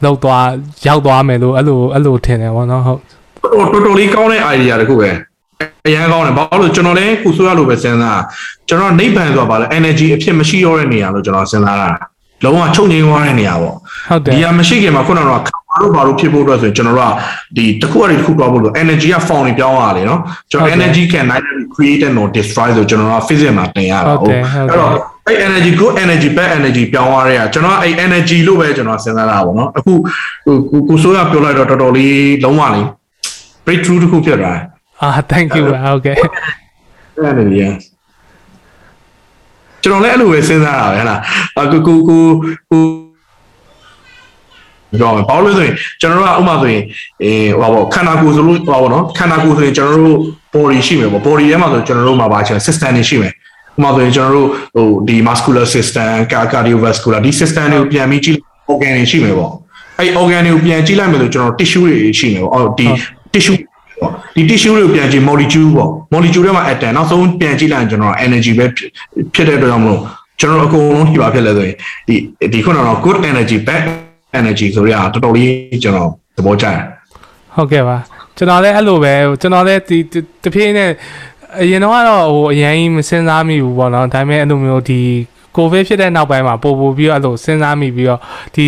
လောက်သွားရောက်သွားမယ်လို့အဲ့လိုအဲ့လိုထင်တယ်ပေါ့เนาะဟုတ် တော်တော်လေးကောင်းတဲ့ idea တခုပဲအရန်ကောင်းတယ်ဘာလို့ကျွန်တော်လည်းကုဆိုရလို့ပဲစဉ်းစားကျွန်တော်နိဗ္ဗာန်ဆိုတာဘာလဲ energy အဖြစ်မရှိတော့တဲ့နေရာလို့ကျွန်တော်စဉ်းစားတာလုံးဝချုပ်ငြိမ်းသွားတဲ့နေရာပေါ့ ဟုတ်တယ် ဒီဟာမရှိခင်မှာခုနကတော့ ခါဘာလို့ဘာလို့ဖြစ်ဖို့အတွက်ဆိုရင်ကျွန်တော်တို့ကဒီတစ်ခုအရင်တစ်ခုတော့ဖို့လို့ energy က form တွေပြောင်းရတယ်နော်ကျွန်တော် energy can neither be created nor destroyed ဆိုကျွန်တော်က physics မှာသင်ရတာဟုတ်အဲ့တော့အဲ့ energy good energy bad energy ပြောင်းသွားတဲ့ကကျွန်တော်အဲ့ energy လို့ပဲကျွန်တော်စဉ်းစားတာပေါ့နော်အခုကိုကိုဆိုးရပြောလိုက်တော့တော်တော်လေးလုံးဝလေး breakthrough တစ်ခုဖြစ်သွားတယ်အာ thank you ပါဟုတ်ကဲ့အဲ့ဒါလည်းကျွန်တော်လည်းအဲ့လိုပဲစဉ်းစားတာပဲဟလားကိုကိုကိုကို ပြောမယ်ဘာလို့လဲဆိုရင်ကျွန်တော်တို့ကဥပမာဆိုရင်အေးဟောပေါ့ခန္ဓာကိုယ်ဆိုလို့ဟောပေါ့နော်ခန္ဓာကိုယ်ဆိုရင်ကျွန်တော်တို့ body ရှိမယ်ပေါ့ body ထဲမှာဆိုကျွန်တော်တို့မှာပါချင် system တွေရှိမယ်ဥပမာဆိုရင်ကျွန်တော်တို့ဟိုဒီ muscular system cardiovascular ဒီ system တွေကိုပြန်ပြီးကြည့် organ တွေရှိမယ်ပေါ့အဲ့ organ တွေကိုပြန်ကြည့်လိုက်မယ်ဆိုကျွန်တော် tissue တွေရှိမယ်ပေါ့အော်ဒီ tissue ပေါ့ဒီ tissue တွေကိုပြန်ကြည့် molecule ပေါ့ molecule တွေမှာ atom နောက်ဆုံးပြန်ကြည့်လိုက်ရင်ကျွန်တော် energy ပဲဖြစ်တဲ့အတွက်ကြောင့်မလို့ကျွန်တော်အကုန်လုံးဒီပါဖြစ်လဲဆိုရင်ဒီဒီခုနကတော့ good energy bad energy ဆိုရတော်တော်လေးကျွန်တော်သဘောကျတယ်ဟုတ်ကဲ့ပါကျွန်တော်လည်းအဲ့လိုပဲကျွန်တော်လည်းဒီတဖြည်းနဲ့အရင်တော့ကတော့ဟိုအရင်ကြီးမစင်စားမိဘူးပေါ့နော်ဒါပေမဲ့အဲ့လိုမျိုးဒီကိုဗစ်ဖြစ်တဲ့နောက်ပိုင်းမှာပို့ပို့ပြီးတော့အဲ့လိုစဉ်းစားမိပြီးတော့ဒီ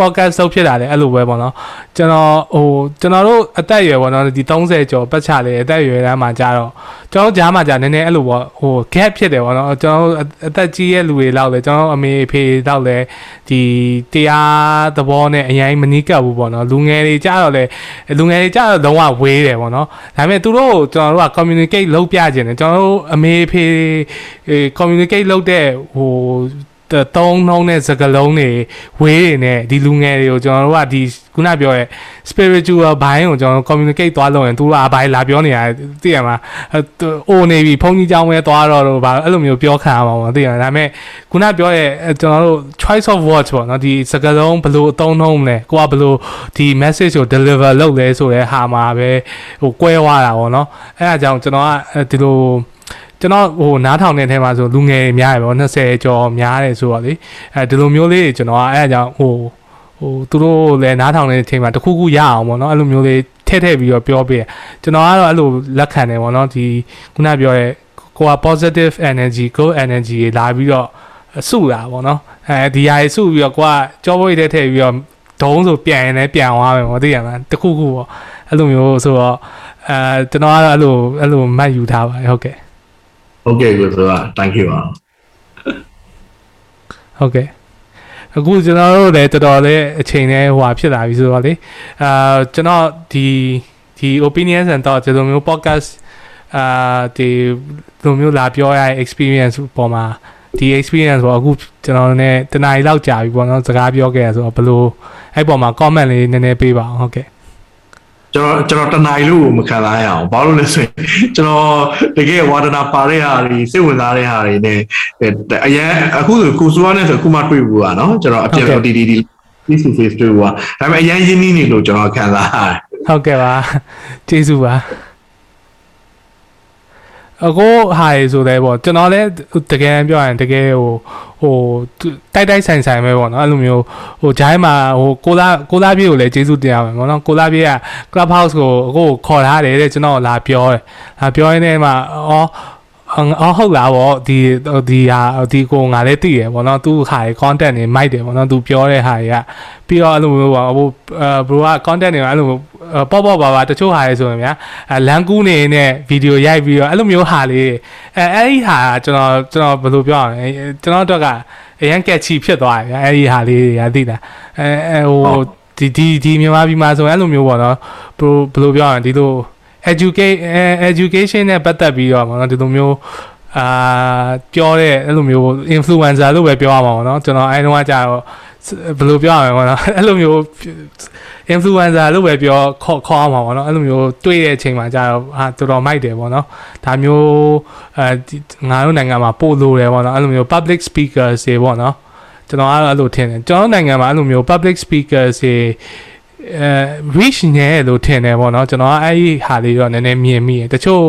podcast ဆုပ်ဖြစ်တာလည်းအဲ့လိုပဲပေါ့နော်ကျွန်တော်ဟိုကျွန်တော်တို့အသက်အရွယ်ပေါ့နော်ဒီ30ကျော်ပတ်ချလေအသက်အရွယ်တန်းမှာကြာတော့ကျွန်တော်ကြားမှာကြာနည်းနည်းအဲ့လိုပေါ့ဟို gap ဖြစ်တယ်ပေါ့နော်ကျွန်တော်အသက်ကြီးရဲ့လူတွေလောက်လေကျွန်တော်အမေအဖေလောက်လေဒီတရားသဘောနဲ့အရင်မနီးကပ်ဘူးပေါ့နော်လူငယ်တွေကြာတော့လေလူငယ်တွေကြာတော့လုံးဝဝေးတယ်ပေါ့နော်ဒါပေမဲ့သူတို့ကျွန်တော်တို့က communicate လုပ်ပြခြင်းတယ်ကျွန်တော်တို့အမေအဖေ communicate လုပ်တဲ့ဟို တုံးနှုံးတဲ့စကလုံးတွေဝေးတွေနဲ့ဒီလူငယ်တွေကိုကျွန်တော်တို့ကဒီခုနပြောရဲ့ spiritual ဘိုင်းကိုကျွန်တော် communicate သွားလို့ရင်သူတို့အဘိုင်းလာပြောနေတာသိရမှာအိုနေပြီဖုန်းကြီးကြောင်းပဲသွားတော့တော့ဗာအဲ့လိုမျိုးပြောခံရမှာပေါ့သိရမှာဒါပေမဲ့ခုနပြောရဲ့ကျွန်တော်တို့ choice of words ပေါ့နော်ဒီစကလုံးဘယ်လိုအသုံးနှုံးမလဲကိုကဘယ်လိုဒီ message ကို deliver လုပ်လဲဆိုတဲ့ဟာမှာပဲဟိုကွဲသွားတာပေါ့နော်အဲ့ဒါကြောင့်ကျွန်တော်ကဒီလို ကျွန်တော်ဟိုနားထောင်တဲ့ထဲမှာဆိုလူငယ်များရပေါ့20ကျော်များတယ်ဆိုတော့လေအဲဒီလိုမျိုးလေးကျွန်တော်ကအဲအကြောင်းဟိုဟိုသူတို့လည်းနားထောင်တဲ့အချိန်မှာတခုခုရအောင်ပေါ့နော်အဲ့လိုမျိုးလေးထည့်ထည့်ပြီးတော့ပြောပြကျွန်တော်ကတော့အဲ့လိုလက်ခံတယ်ပေါ့နော်ဒီခုနပြောရဲ့ကိုက positive energy good energy လာပြီးတော့စုတာပေါ့နော်အဲဒီဟာစုပြီးတော့ကိုကကြောပွေးတဲ့ထည့်ပြီးတော့ဒုံးဆိုပြန်ရင်လည်းပြန်သွားမယ်ပေါ့သိရမလားတခုခုပေါ့အဲ့လိုမျိုးဆိုတော့အဲကျွန်တော်ကတော့အဲ့လိုအဲ့လိုမှတ်ယူထားပါတယ်ဟုတ်ကဲ့ ဟုတ်ကဲ့ကိုဆိုတာ thank you ပါဟုတ်ကဲ့အခုကျွန်တော်တို့လည်းတော်တော်လေးအချိန်နဲ့ဟိုဟာဖြစ်လာပြီဆိုတော့လေအာကျွန်တော်ဒီဒီ opinions and thoughts ဒီလိုမျိုး podcast အာဒီလိုမျိုးလာပြောရတဲ့ experience ပေါ်မှာဒီ experience ပေါ့အခုကျွန်တော်နဲ့တနားရီလောက်ကြာပြီပေါ့နော်စကားပြောခဲ့ရဆိုတော့ဘလို့အဲ့ပေါ်မှာ comment လေးနည်းနည်းပေးပါအောင်ဟုတ်ကဲ့ ကျွန်တော်ကျွန်တော်တနိုင်လို့မခံစားရအောင်ဘာလို့လဲဆိုရင်ကျွန်တော်တကယ်ဝါဒနာပါတဲ့ဟာတွေစိတ်ဝင်စားတဲ့ဟာတွေ ਨੇ အရင်အခုဆိုကိုစိုးရနဲ့ဆိုအခုမှတွေ့ဘူးอ่ะเนาะကျွန်တော်အပြည့်ဒီဒီဒီ face to face တွေ့ဘူးอ่ะဒါပေမဲ့အရင်ရင်းနှီးနေလို့ကျွန်တော်ခံစားရတယ် ဟုတ်ကဲ့ပါကျေးဇူးပါ အကိုဟာရေဆိုလဲပေါ့ကျွန်တော်လည်းတကယ်ပြောရင်တကယ်ဟိုဟိုတိုက်တိုက်ဆိုင်ဆိုင်ပဲပေါ့နော်အဲ့လိုမျိုးဟိုဂျိုင်းမှာဟိုကိုလာကိုလာပြေကိုလည်းကျေးဇူးတင်ရမယ်ပေါ့နော်ကိုလာပြေက club house ကိုအကိုခေါ်ထားတယ်တဲ့ကျွန်တော်လာပြောတယ်လာပြောရင်းနဲ့မှအော် အော်ဟုတ်လားဗောဒီဒီဟာဒီကိုငါလည်းသိရဗောနော်သူဟာရေ content နေမိုက်တယ်ဗောနော်သူပြောတဲ့ဟာတွေကပြီးတော့အဲ့လိုမျိုးဗောဟိုဘရိုက content တွေအဲ့လိုပေါ့ပေါ့ပါပါတချို့ဟာရေဆိုရင်ဗျာလန်ကူးနေနဲ့ဗီဒီယိုရိုက်ပြီးတော့အဲ့လိုမျိုးဟာလေးအဲအဲ့ဒီဟာကျွန်တော်ကျွန်တော်ဘယ်လိုပြောရမလဲကျွန်တော်တို့ကအရန်ကက်ချီဖြစ်သွားတယ်ဗျာအဲ့ဒီဟာလေးတွေကသိတာအဲအဲဟိုဒီဒီဒီမြန်မာပြည်မှာဆိုရင်အဲ့လိုမျိုးပေါ့နော်ဘယ်လိုပြောရမလဲဒီလို educate education နဲ့ပတ်သက်ပြီးတော့ပေါ့နော်ဒီလိုမျိုးအာပြောတဲ့အဲ့လိုမျိုး influencer လို့ပဲပြောရမှာပေါ့နော်ကျွန်တော်အဲတုန်းကကြာတော့ဘယ်လိုပြောရမလဲပေါ့နော်အဲ့လိုမျိုး influencer လို့ပဲပြောခေါ်ခေါ်အောင်ပါပေါ့နော်အဲ့လိုမျိုးတွေ့တဲ့အချိန်မှာကြာတော့ဟာတော်တော်မိုက်တယ်ပေါ့နော်ဒါမျိုးအဲငါတို့နိုင်ငံမှာပို့လို့တယ်ပေါ့နော်အဲ့လိုမျိုး public speakers တွေပေါ့နော်ကျွန်တော်အဲ့လိုထင်တယ်ကျွန်တော်နိုင်ငံမှာအဲ့လိုမျိုး public speakers တွေ အဲ reach နေလို့ထင်တယ်ပေါ့နော်ကျွန်တော်အဲ့ဒီဟာလေးတော့နည်းနည်းမြင်မိတယ်တချို့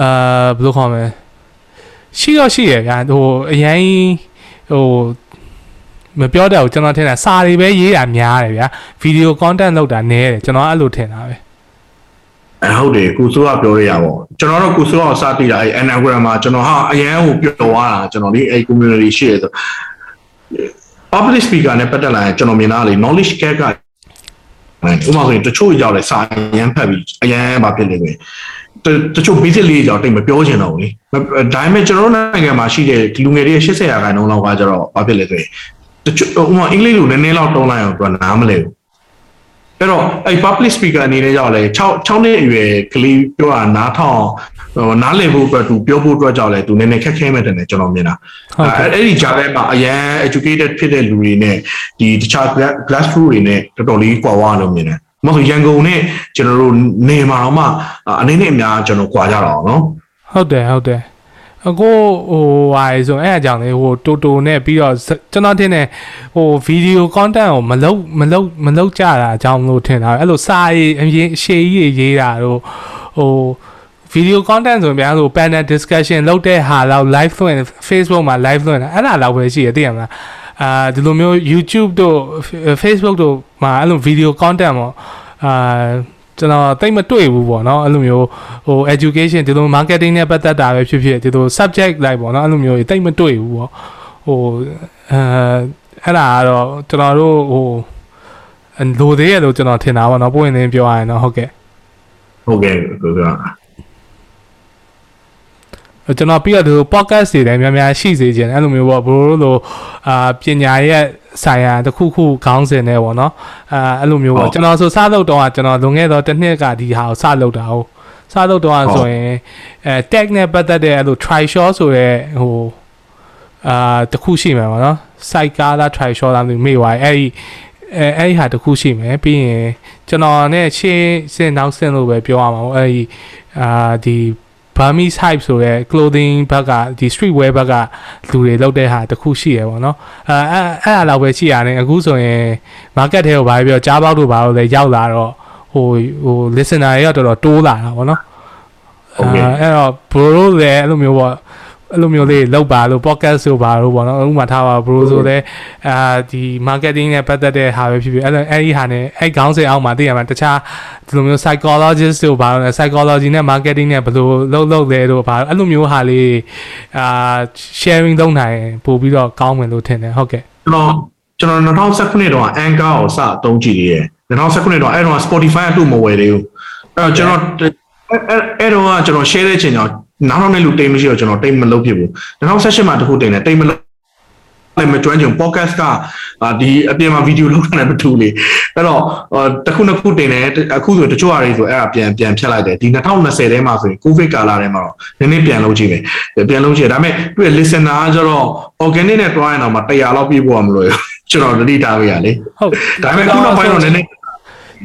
အာဘယ်လိုခေါ်မလဲရှိတော့ရှိရဗျာဟိုအရင်ဟိုမပြောတတ်ဘူးကျွန်တော်ထင်တာစာတွေပဲရေးတာများတယ်ဗျာဗီဒီယို content လောက်တာနည်းတယ်ကျွန်တော်အဲ့လိုထင်တာပဲအဲဟုတ်တယ်ကိုစိုးကပြောရရပါကျွန်တော်တို့ကိုစိုးကစတည်တာအဲ anagram မှာကျွန်တော်ဟာအရန်ကိုပြောသွားတာကျွန်တော်ဒီအဲ community ရှိရဆို public speaker နဲ့ပတ်သက်လာရင်ကျွန်တော်မြင်တာလေ knowledge gap က ဥပမာဆိုရင်တချို့ရောက်လဲစာအရန်ဖတ်ပြီးအရန်ဘာဖြစ်နေလဲတချို့ basic လေးကြောင့်တိတ်မပြောချင်တော့ဘူးလေဒါပေမဲ့ကျွန်တော်နိုင်ငံမှာရှိတဲ့လူငယ်တွေ80ရာခိုင်နှုန်းလောက်ကကျတော့ဘာဖြစ်လဲဆိုရင်တချို့ဥပမာအင်္ဂလိပ်လိုနည်းနည်းလောက်တုံးလိုက်အောင်သူကနားမလဲဘူး အဲ့တော့အဲ့ public speaker အနေနဲ့ကြောက်လဲ6 6နှစ်အရွယ်ကလေးပြောတာနားထောင်ဟိုနားလည်ဖို့အတွက်သူပြောဖို့အတွက်ကြောက်လဲသူနည်းနည်းခက်ခဲမဲ့တယ်ကျွန်တော်မြင်တာအဲ့အဲ့ဒီကြားထဲမှာအရန် educated ဖြစ်တဲ့လူတွေနဲ့ဒီတခြား grassroots တွေနဲ့တော်တော်လေးကွာဝါလို့မြင်တယ်မဟုတ်ရန်ကုန်နဲ့ကျွန်တော်တို့နေမှာတော့မှအနေနဲ့အများကျွန်တော်ကွာကြတော့အောင်နော်ဟုတ်တယ်ဟုတ်တယ် အကိုဟိုဟာဆိုအဲ့အကြောင်းလေးဟိုတိုတိုနဲ့ပြီးတော့ကျွန်တော်ထင်တယ်ဟိုဗီဒီယို content ကိုမလုတ်မလုတ်မလုတ်ကြတာအကြောင်းလို့ထင်တာအဲ့လိုစာရေးအရင်ရှေးကြီးရေးတာတို့ဟို video content ဆိုရင်ဗျာဆို panel discussion လုပ်တဲ့ဟာလောက် live လွှင့် Facebook မှာ live လွှင့်တာအဲ့ဒါလောက်ပဲရှိရသိရမလားအာဒီလိုမျိုး YouTube တို့ Facebook တို့မှာအဲ့လို video content ပေါ့အာ ကျွန်တော်တိတ်မတွေ့ဘူးပေါ့နော်အဲ့လိုမျိုးဟို education ဒီလို marketing နဲ့ပတ်သက်တာပဲဖြစ်ဖြစ်ဒီလို subject လိုက်ပေါ့နော်အဲ့လိုမျိုးတိတ်မတွေ့ဘူးပေါ့ဟိုအဲအဲ့ဒါကတော့ကျွန်တော်တို့ဟိုလိုသေးရလို့ကျွန်တော်ထင်တာပေါ့နော်ပို့ရင်လည်းပြောရရင်တော့ဟုတ်ကဲ့ဟုတ်ကဲ့ကိုက ကျွန်တော်ပြီးတော့ဒီ podcast တွေလည်းများများရှိစေချင်တယ်အဲ့လိုမျိုးပေါ့ဘရိုလိုအာပညာရဲ့ဆိုင်ရာတစ်ခုခုခေါင်းစဉ်နဲ့ပေါ့နော်အာအဲ့လိုမျိုးပေါ့ကျွန်တော်ဆိုစလုပ်တော့ကျွန်တော်လွန်ခဲ့တော့တစ်နှစ်ကဒီဟာကိုစလုပ်တာဟုတ်စလုပ်တော့ဆိုရင်အဲ tag နဲ့ပတ်သက်တဲ့အဲ့လို try shot ဆိုရဲဟိုအာတစ်ခုရှိမှာပေါ့နော် site ကားလား try shot လားမသိမေ့ပါအဲ့ဒီအဲအဲ့ဒီဟာတစ်ခုရှိမယ်ပြီးရင်ကျွန်တော်နဲ့ရှင်းစင်နောက်စင်လို့ပဲပြောရမှာပေါ့အဲ့ဒီအာဒီ Burmese hype ဆိုရဲ clothing ဘက်ကဒီ street wear ဘက်ကလူတွေလောက်တဲ့ဟာတခုရှိရပေါ့နော်အဲအဲ့အဲ့အလောက်ပဲရှိရတယ်အခုဆိုရင် market ထဲကိုဘာပြောကြားပေါက်တို့ဘာလို့လဲရောက်လာတော့ဟိုဟို listener တွေကတော်တော်တိုးလာတာပေါ့နော်ဟုတ်ကဲ့အဲ့တော့ bro လည်းအဲ့လိုမျိုးပေါ့ အဲ့လိုမျိုးလေးလောက်ပါလို့ podcast ဆိုပါလို့ပေါ့နော်ဥပမာထားပါ bro ဆိုလဲအာဒီ marketing နဲ့ပတ်သက်တဲ့ဟာပဲဖြစ်ဖြစ်အဲ့လိုအဲ့ဒီဟာနဲ့အဲ့ခေါင်းစဉ်အောက်မှာသိရမှာတခြားဒီလိုမျိုး psychologist တို့ဘာလို့လဲ psychology နဲ့ marketing နဲ့ဘယ်လိုလုပ်လုပ်လဲတို့ဘာအဲ့လိုမျိုးဟာလေးအာ sharing လုပ်နိုင်ပို့ပြီးတော့ကောင်းမယ်လို့ထင်တယ်ဟုတ်ကဲ့ကျွန်တော်ကျွန်တော်2019တော့ Anchor ကိုစအသုံးကြည့်သေးတယ်2019တော့အဲ့တော့ Spotify အတူမဝယ်သေးဘူးအဲ့တော့ကျွန်တော်အဲ့အဲ့တော့ကျွန်တော် share တဲ့ချိန်ကျတော့ နောက်နောက်နဲ့လူတိတ်မရှိတော့ကျွန်တော်တိတ်မလုပ်ဖြစ်ဘူး2018မှာတခုတင်တယ်တိတ်မလုပ်လည်းမကျွမ်းကျင် podcast ကဒီအပြင်မှာဗီဒီယိုလုပ်တာလည်းမတူလေအဲ့တော့တခုနှစ်ခုတင်တယ်အခုဆိုတချို့အရေးဆိုအဲ့ဒါပြန်ပြန်ဖြတ်လိုက်တယ်ဒီ2020ထဲမှာဆိုရင် covid ကာလထဲမှာတော့နည်းနည်းပြန်လုပ်ကြည့်မယ်ပြန်လုပ်ကြည့်ဒါပေမဲ့သူ့ရဲ့ listener ကကျတော့ organic နဲ့တွားရင်တော့မှ100လောက်ပြည့်ဖို့မလို့ကျွန်တော်တတိထားရလေဟုတ်ဒါပေမဲ့ခုနောက်ပိုင်းတော့နည်းနည်း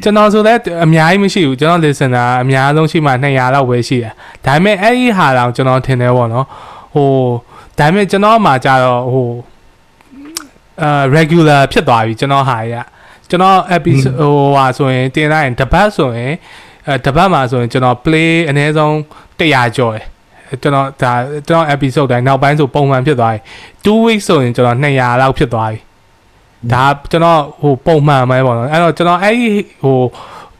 ကျွန်တော်ဆိုလည်းအများကြီးမရှိဘူးကျွန်တော် listener အများဆုံးရှိမှ200လောက်ပဲရှိတယ်ဒါပေမဲ့အဲ့ဒီဟာတောင်ကျွန်တော်ထင်တယ်ပေါ့နော်ဟိုဒါပေမဲ့ကျွန်တော်မှကြတော့ဟိုအာ regular ဖြစ်သွားပြီကျွန်တော်ဟာရစကျွန်တော် episode ဟိုဟာဆိုရင်တင်လိုက်ရင်တပတ်ဆိုရင်အဲတပတ်မှာဆိုရင်ကျွန်တော် play အနည်းဆုံး100ကျော်တယ်ကျွန်တော်ဒါကျွန်တော် episode တိုင်းနောက်ပိုင်းဆိုပုံမှန်ဖြစ်သွားပြီ2 weeks ဆိုရင်ကျွန်တော်200လောက်ဖြစ်သွားပြီ ဒါကျွန်တော်ဟိုပုံမှန်ပဲပေါ့နော်အဲ့တော့ကျွန်တော်အဲ့ဒီဟို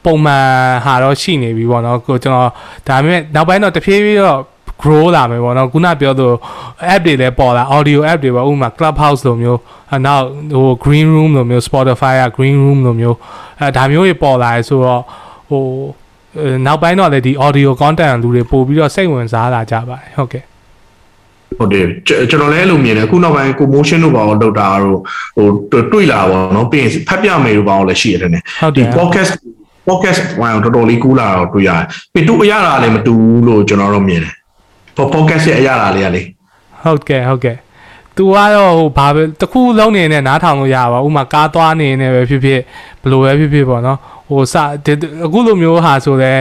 ပုံမှန်ဟာတော့ရှိနေပြီပေါ့နော်ကိုကျွန်တော်ဒါပေမဲ့နောက်ပိုင်းတော့တဖြည်းဖြည်းတော့ grow လာမယ်ပေါ့နော်ခုနပြောသူ app တွေလည်းပေါ်လာ audio app တွေပေါ့ဥပမာ clubhouse လိုမျိုးအနောက်ဟို green room လိုမျိုး spotify က green room လိုမျိုးအဲဒါမျိုးတွေပေါ်လာရဆိုတော့ဟိုနောက်ပိုင်းတော့လည်းဒီ audio content လူတွေပို့ပြီးတော့စိတ်ဝင်စားလာကြပါတယ်ဟုတ်ကဲ့ ဟုတ်တယ်ကျွန်တော်လည်းအဲ့လိုမြင်တယ်အခုနောက်ပိုင်းကို motion တို့ဘာလို့လောက်တာတော့ဟိုတွေ့လာပါတော့ပြီးရင်ဖတ်ပြမယ်တို့ဘာလို့လည်းရှိရတယ်ねဟုတ်တဒီယ် podcast podcast ဝိုင်းတော်တော်လေးကူးလာတော့တွေ့ရတယ်ပြီးတူအရတာလည်းမတူဘူးလို့ကျွန်တော်တို့မြင်တယ် podcast ရဲ့အရတာလေးကလေဟုတ်ကဲ့ဟုတ်ကဲ့သူကတော့ဟိုဘာပဲတခုလုံးနေနဲ့နားထောင်လို့ရပါဥမာကားသွားနေနေပဲဖြစ်ဖြစ်ဘယ်လိုပဲဖြစ်ဖြစ်ပေါ့နော် ဟိုစအခုလိုမျိုးဟာဆိုလဲ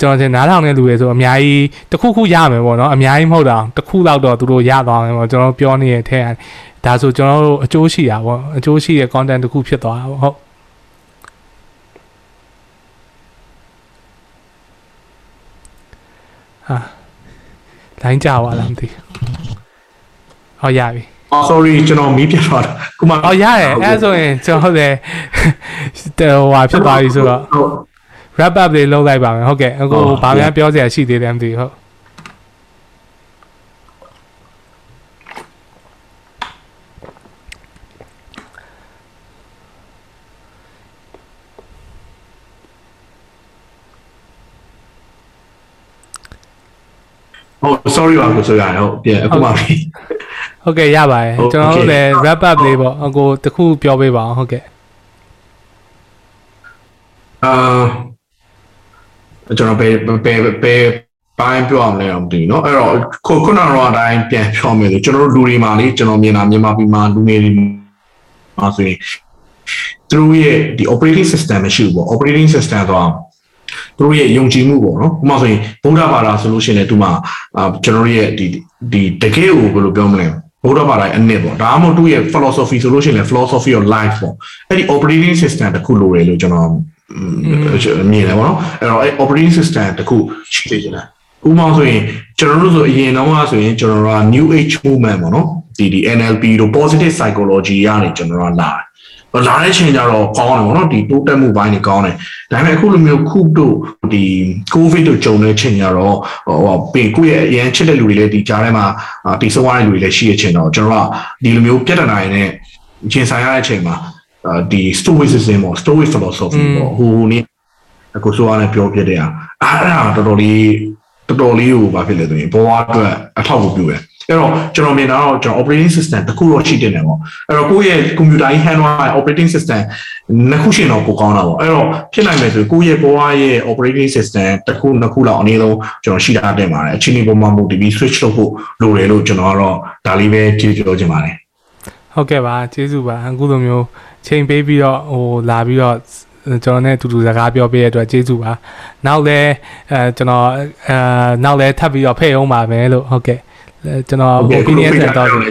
ကျွန်တော်ထင်နားထောင်တဲ့လူတွေဆိုအများကြီးတခုခုရမယ်ပေါ့နော်အများကြီးမဟုတ်တော့တခုလောက်တော့သူတို့ရသွားမယ်ပေါ့ကျွန်တော်ပြောနေတဲ့အထက်ဒါဆိုကျွန်တော်တို့အကျိုးရှိတာပေါ့အကျိုးရှိတဲ့ content တခုဖြစ်သွားတာပေါ့ဟုတ်ဟာလိုင်းကြပါလားမသိဟောရပြီ အော် sorry ကျွန်တော်မီးပြတ်သွားတာခုမှအော်ရတယ်အဲဆိုရင်ကျွန်တော်လည်းဟိုဟာဖြစ်သွားပြီဆိုတော့ဟုတ် wrap up လေးလုပ်လိုက်ပါမယ်ဟုတ်ကဲ့အခုဘာမှပြောစရာရှိသေးတယ်မသိဟုတ်ဟုတ် sorry ပါကိုဆိုရတယ်ဟုတ်ပြန်အခုမှပြီ ဟုတ်ကဲ့ရပါတယ်ကျွန်တော်တို့လည်း wrap up လေးပေါ့အခုတခုပြောပေးပါအောင်ဟုတ်ကဲ့ အာကျွန်တော်ပဲပဲပဲပိုင်းပြောအောင်လဲတော့မသိဘူးเนาะအဲ့တော့ခုခုနကတော့အတိုင်းပြန်ပြောမယ်ဆိုကျွန်တော်တို့လူတွေမှာလေကျွန်တော်မြင်တာမြန်မာပြည်မှာလူငယ်တွေမှာဆိုရင်သူတို့ရဲ့ဒီ operating system မရှိဘူးပေါ့ operating system ဆိုတော့သူတို့ရဲ့ယုံကြည်မှုပေါ့နော်ဥပမာဆိုရင်ဗုဒ္ဓဘာသာဆိုလို့ရှိရင်လည်းသူမှာအာကျွန်တော်တို့ရဲ့ဒီဒီတကယ်ကိုဘယ်လိုပြောမလဲ ဗုဒ္ဓဘာသာရဲ့အနစ်ပေါ့ဒါမှမဟုတ်သူ့ရဲ့ philosophy ဆိုလို့ရှိရင်လည်း philosophy of life ပေါ့အဲ့ဒီ operating system တစ်ခုလိုတယ်လို့ကျွန်တော်မြင်တယ်ပေါ့နော်အဲ့တော့အဲ့ operating system တစ်ခုရှိသေးတယ်ဥပမာဆိုရင်ကျွန်တော်တို့ဆိုအရင်တော့ကဆိုရင်ကျွန်တော်တို့က new age movement ပေါ့နော်ဒီဒီ NLP တို့ positive psychology ကနေကျွန်တော်တို့လာတယ် လာတဲ့ချိန်ကျတော့ကောင်းတယ်ပေါ့နော်ဒီတိုးတက်မှုပိုင်းတွေကောင်းတယ်ဒါပေမဲ့အခုလိုမျိုးခုတို့ဒီ covid တို့ကြုံတဲ့ချိန်ကျတော့ဟိုပြင်ကိုယ့်ရဲ့အရင်ချစ်တဲ့လူတွေလည်းဒီကြားထဲမှာတိစုံရတဲ့လူတွေလည်းရှိတဲ့ချိန်တော့ကျွန်တော်ကဒီလိုမျိုးပြဿနာတွေနဲ့ရင်ဆိုင်ရတဲ့အချိန်မှာဒီ stoicism ပေါ့ stoic philosophy ပေါ့ဟိုနေ့အခုဆိုရတယ်ပြောပြတဲ့အားအဲ့ဒါတော်တော်လေးတော်တော်လေးကိုဘာဖြစ်လဲဆိုရင်ဘဝအတွက်အထောက်အကူပြုတယ် အဲ့တော့ကျွန်တော်မြင်တာတော့ကျွန်တော် operating system တစ်ခုတော့ရှိတင်တယ်ပေါ့အဲ့တော့ကိုယ့်ရဲ့ computer ကြီး handle operating system နှစ်ခုရှင်တော့ကိုကောင်းတာပေါ့အဲ့တော့ဖြစ်နိုင်မယ်ဆိုကိုယ့်ရဲ့ဘဝရဲ့ operating system တစ်ခုနှစ်ခုလောက်အနည်းဆုံးကျွန်တော်ရှိတာတင်ပါတယ်အချိန်ဒီပုံမှာမူတည်ပြီး switch လုပ်ဖို့လိုတယ်လို့ကျွန်တော်ကတော့ဒါလေးပဲကြည့်ပြောချင်ပါတယ်ဟုတ်ကဲ့ပါကျေးဇူးပါအခုလိုမျိုးချိန်ပေးပြီးတော့ဟိုလာပြီးတော့ကျွန်တော်နဲ့အတူတူစကားပြောပေးရတဲ့အတွက်ကျေးဇူးပါနောက်လဲအဲကျွန်တော်အဲနောက်လဲထပ်ပြီးတော့ဖိတ်အောင်ပါမယ်လို့ဟုတ်ကဲ့ ကျွန်တော် opinion ဆက်တော့ဟုတ်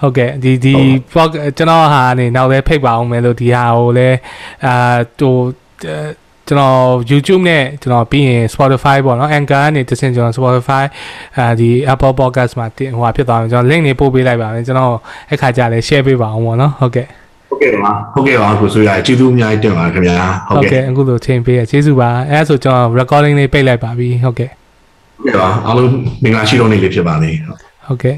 ဟုတ်ကဲ့ဒီဒီ blog ကျွန်တော်ဟာနေနောက်လဲဖိတ်ပါအောင်မယ်လို့ဒီဟာကိုလဲအာဟိုကျွန်တော် YouTube နဲ့ကျွန်တော်ပြီးရင် Spotify ပေါ့နော် Anchor ကနေတဆင့်ကျွန်တော် Spotify အာဒီ Apple Podcast မှာတင်ဟိုဖြစ်သွားမယ်ကျွန်တော် link တွေပို့ပေးလိုက်ပါမယ်ကျွန်တော်အခါကြလဲ share ပေးပါအောင်ပေါ့နော်ဟုတ်ကဲ့ဟုတ်ကဲ့ပါဟုတ်ကဲ့ပါကိုဆိုရကျေးဇူးအများကြီးတင်ပါတယ်ခင်ဗျာဟုဟုတ်တ်ကဲ့ကဲ့အခုလိုချိန်ပေးရကျေးဇူးပါအဲဒါဆိုကျွန်တော် recording လေးပိတ်လိုက်ပါပြီဟုတ်ကဲ့ ဟုတ်ကဲ့ပါအားလုံးမင်္ဂလာရှိတော်နေ့လေးဖြစ်ပါစေဟုတ်ဟုတ်ကဲ့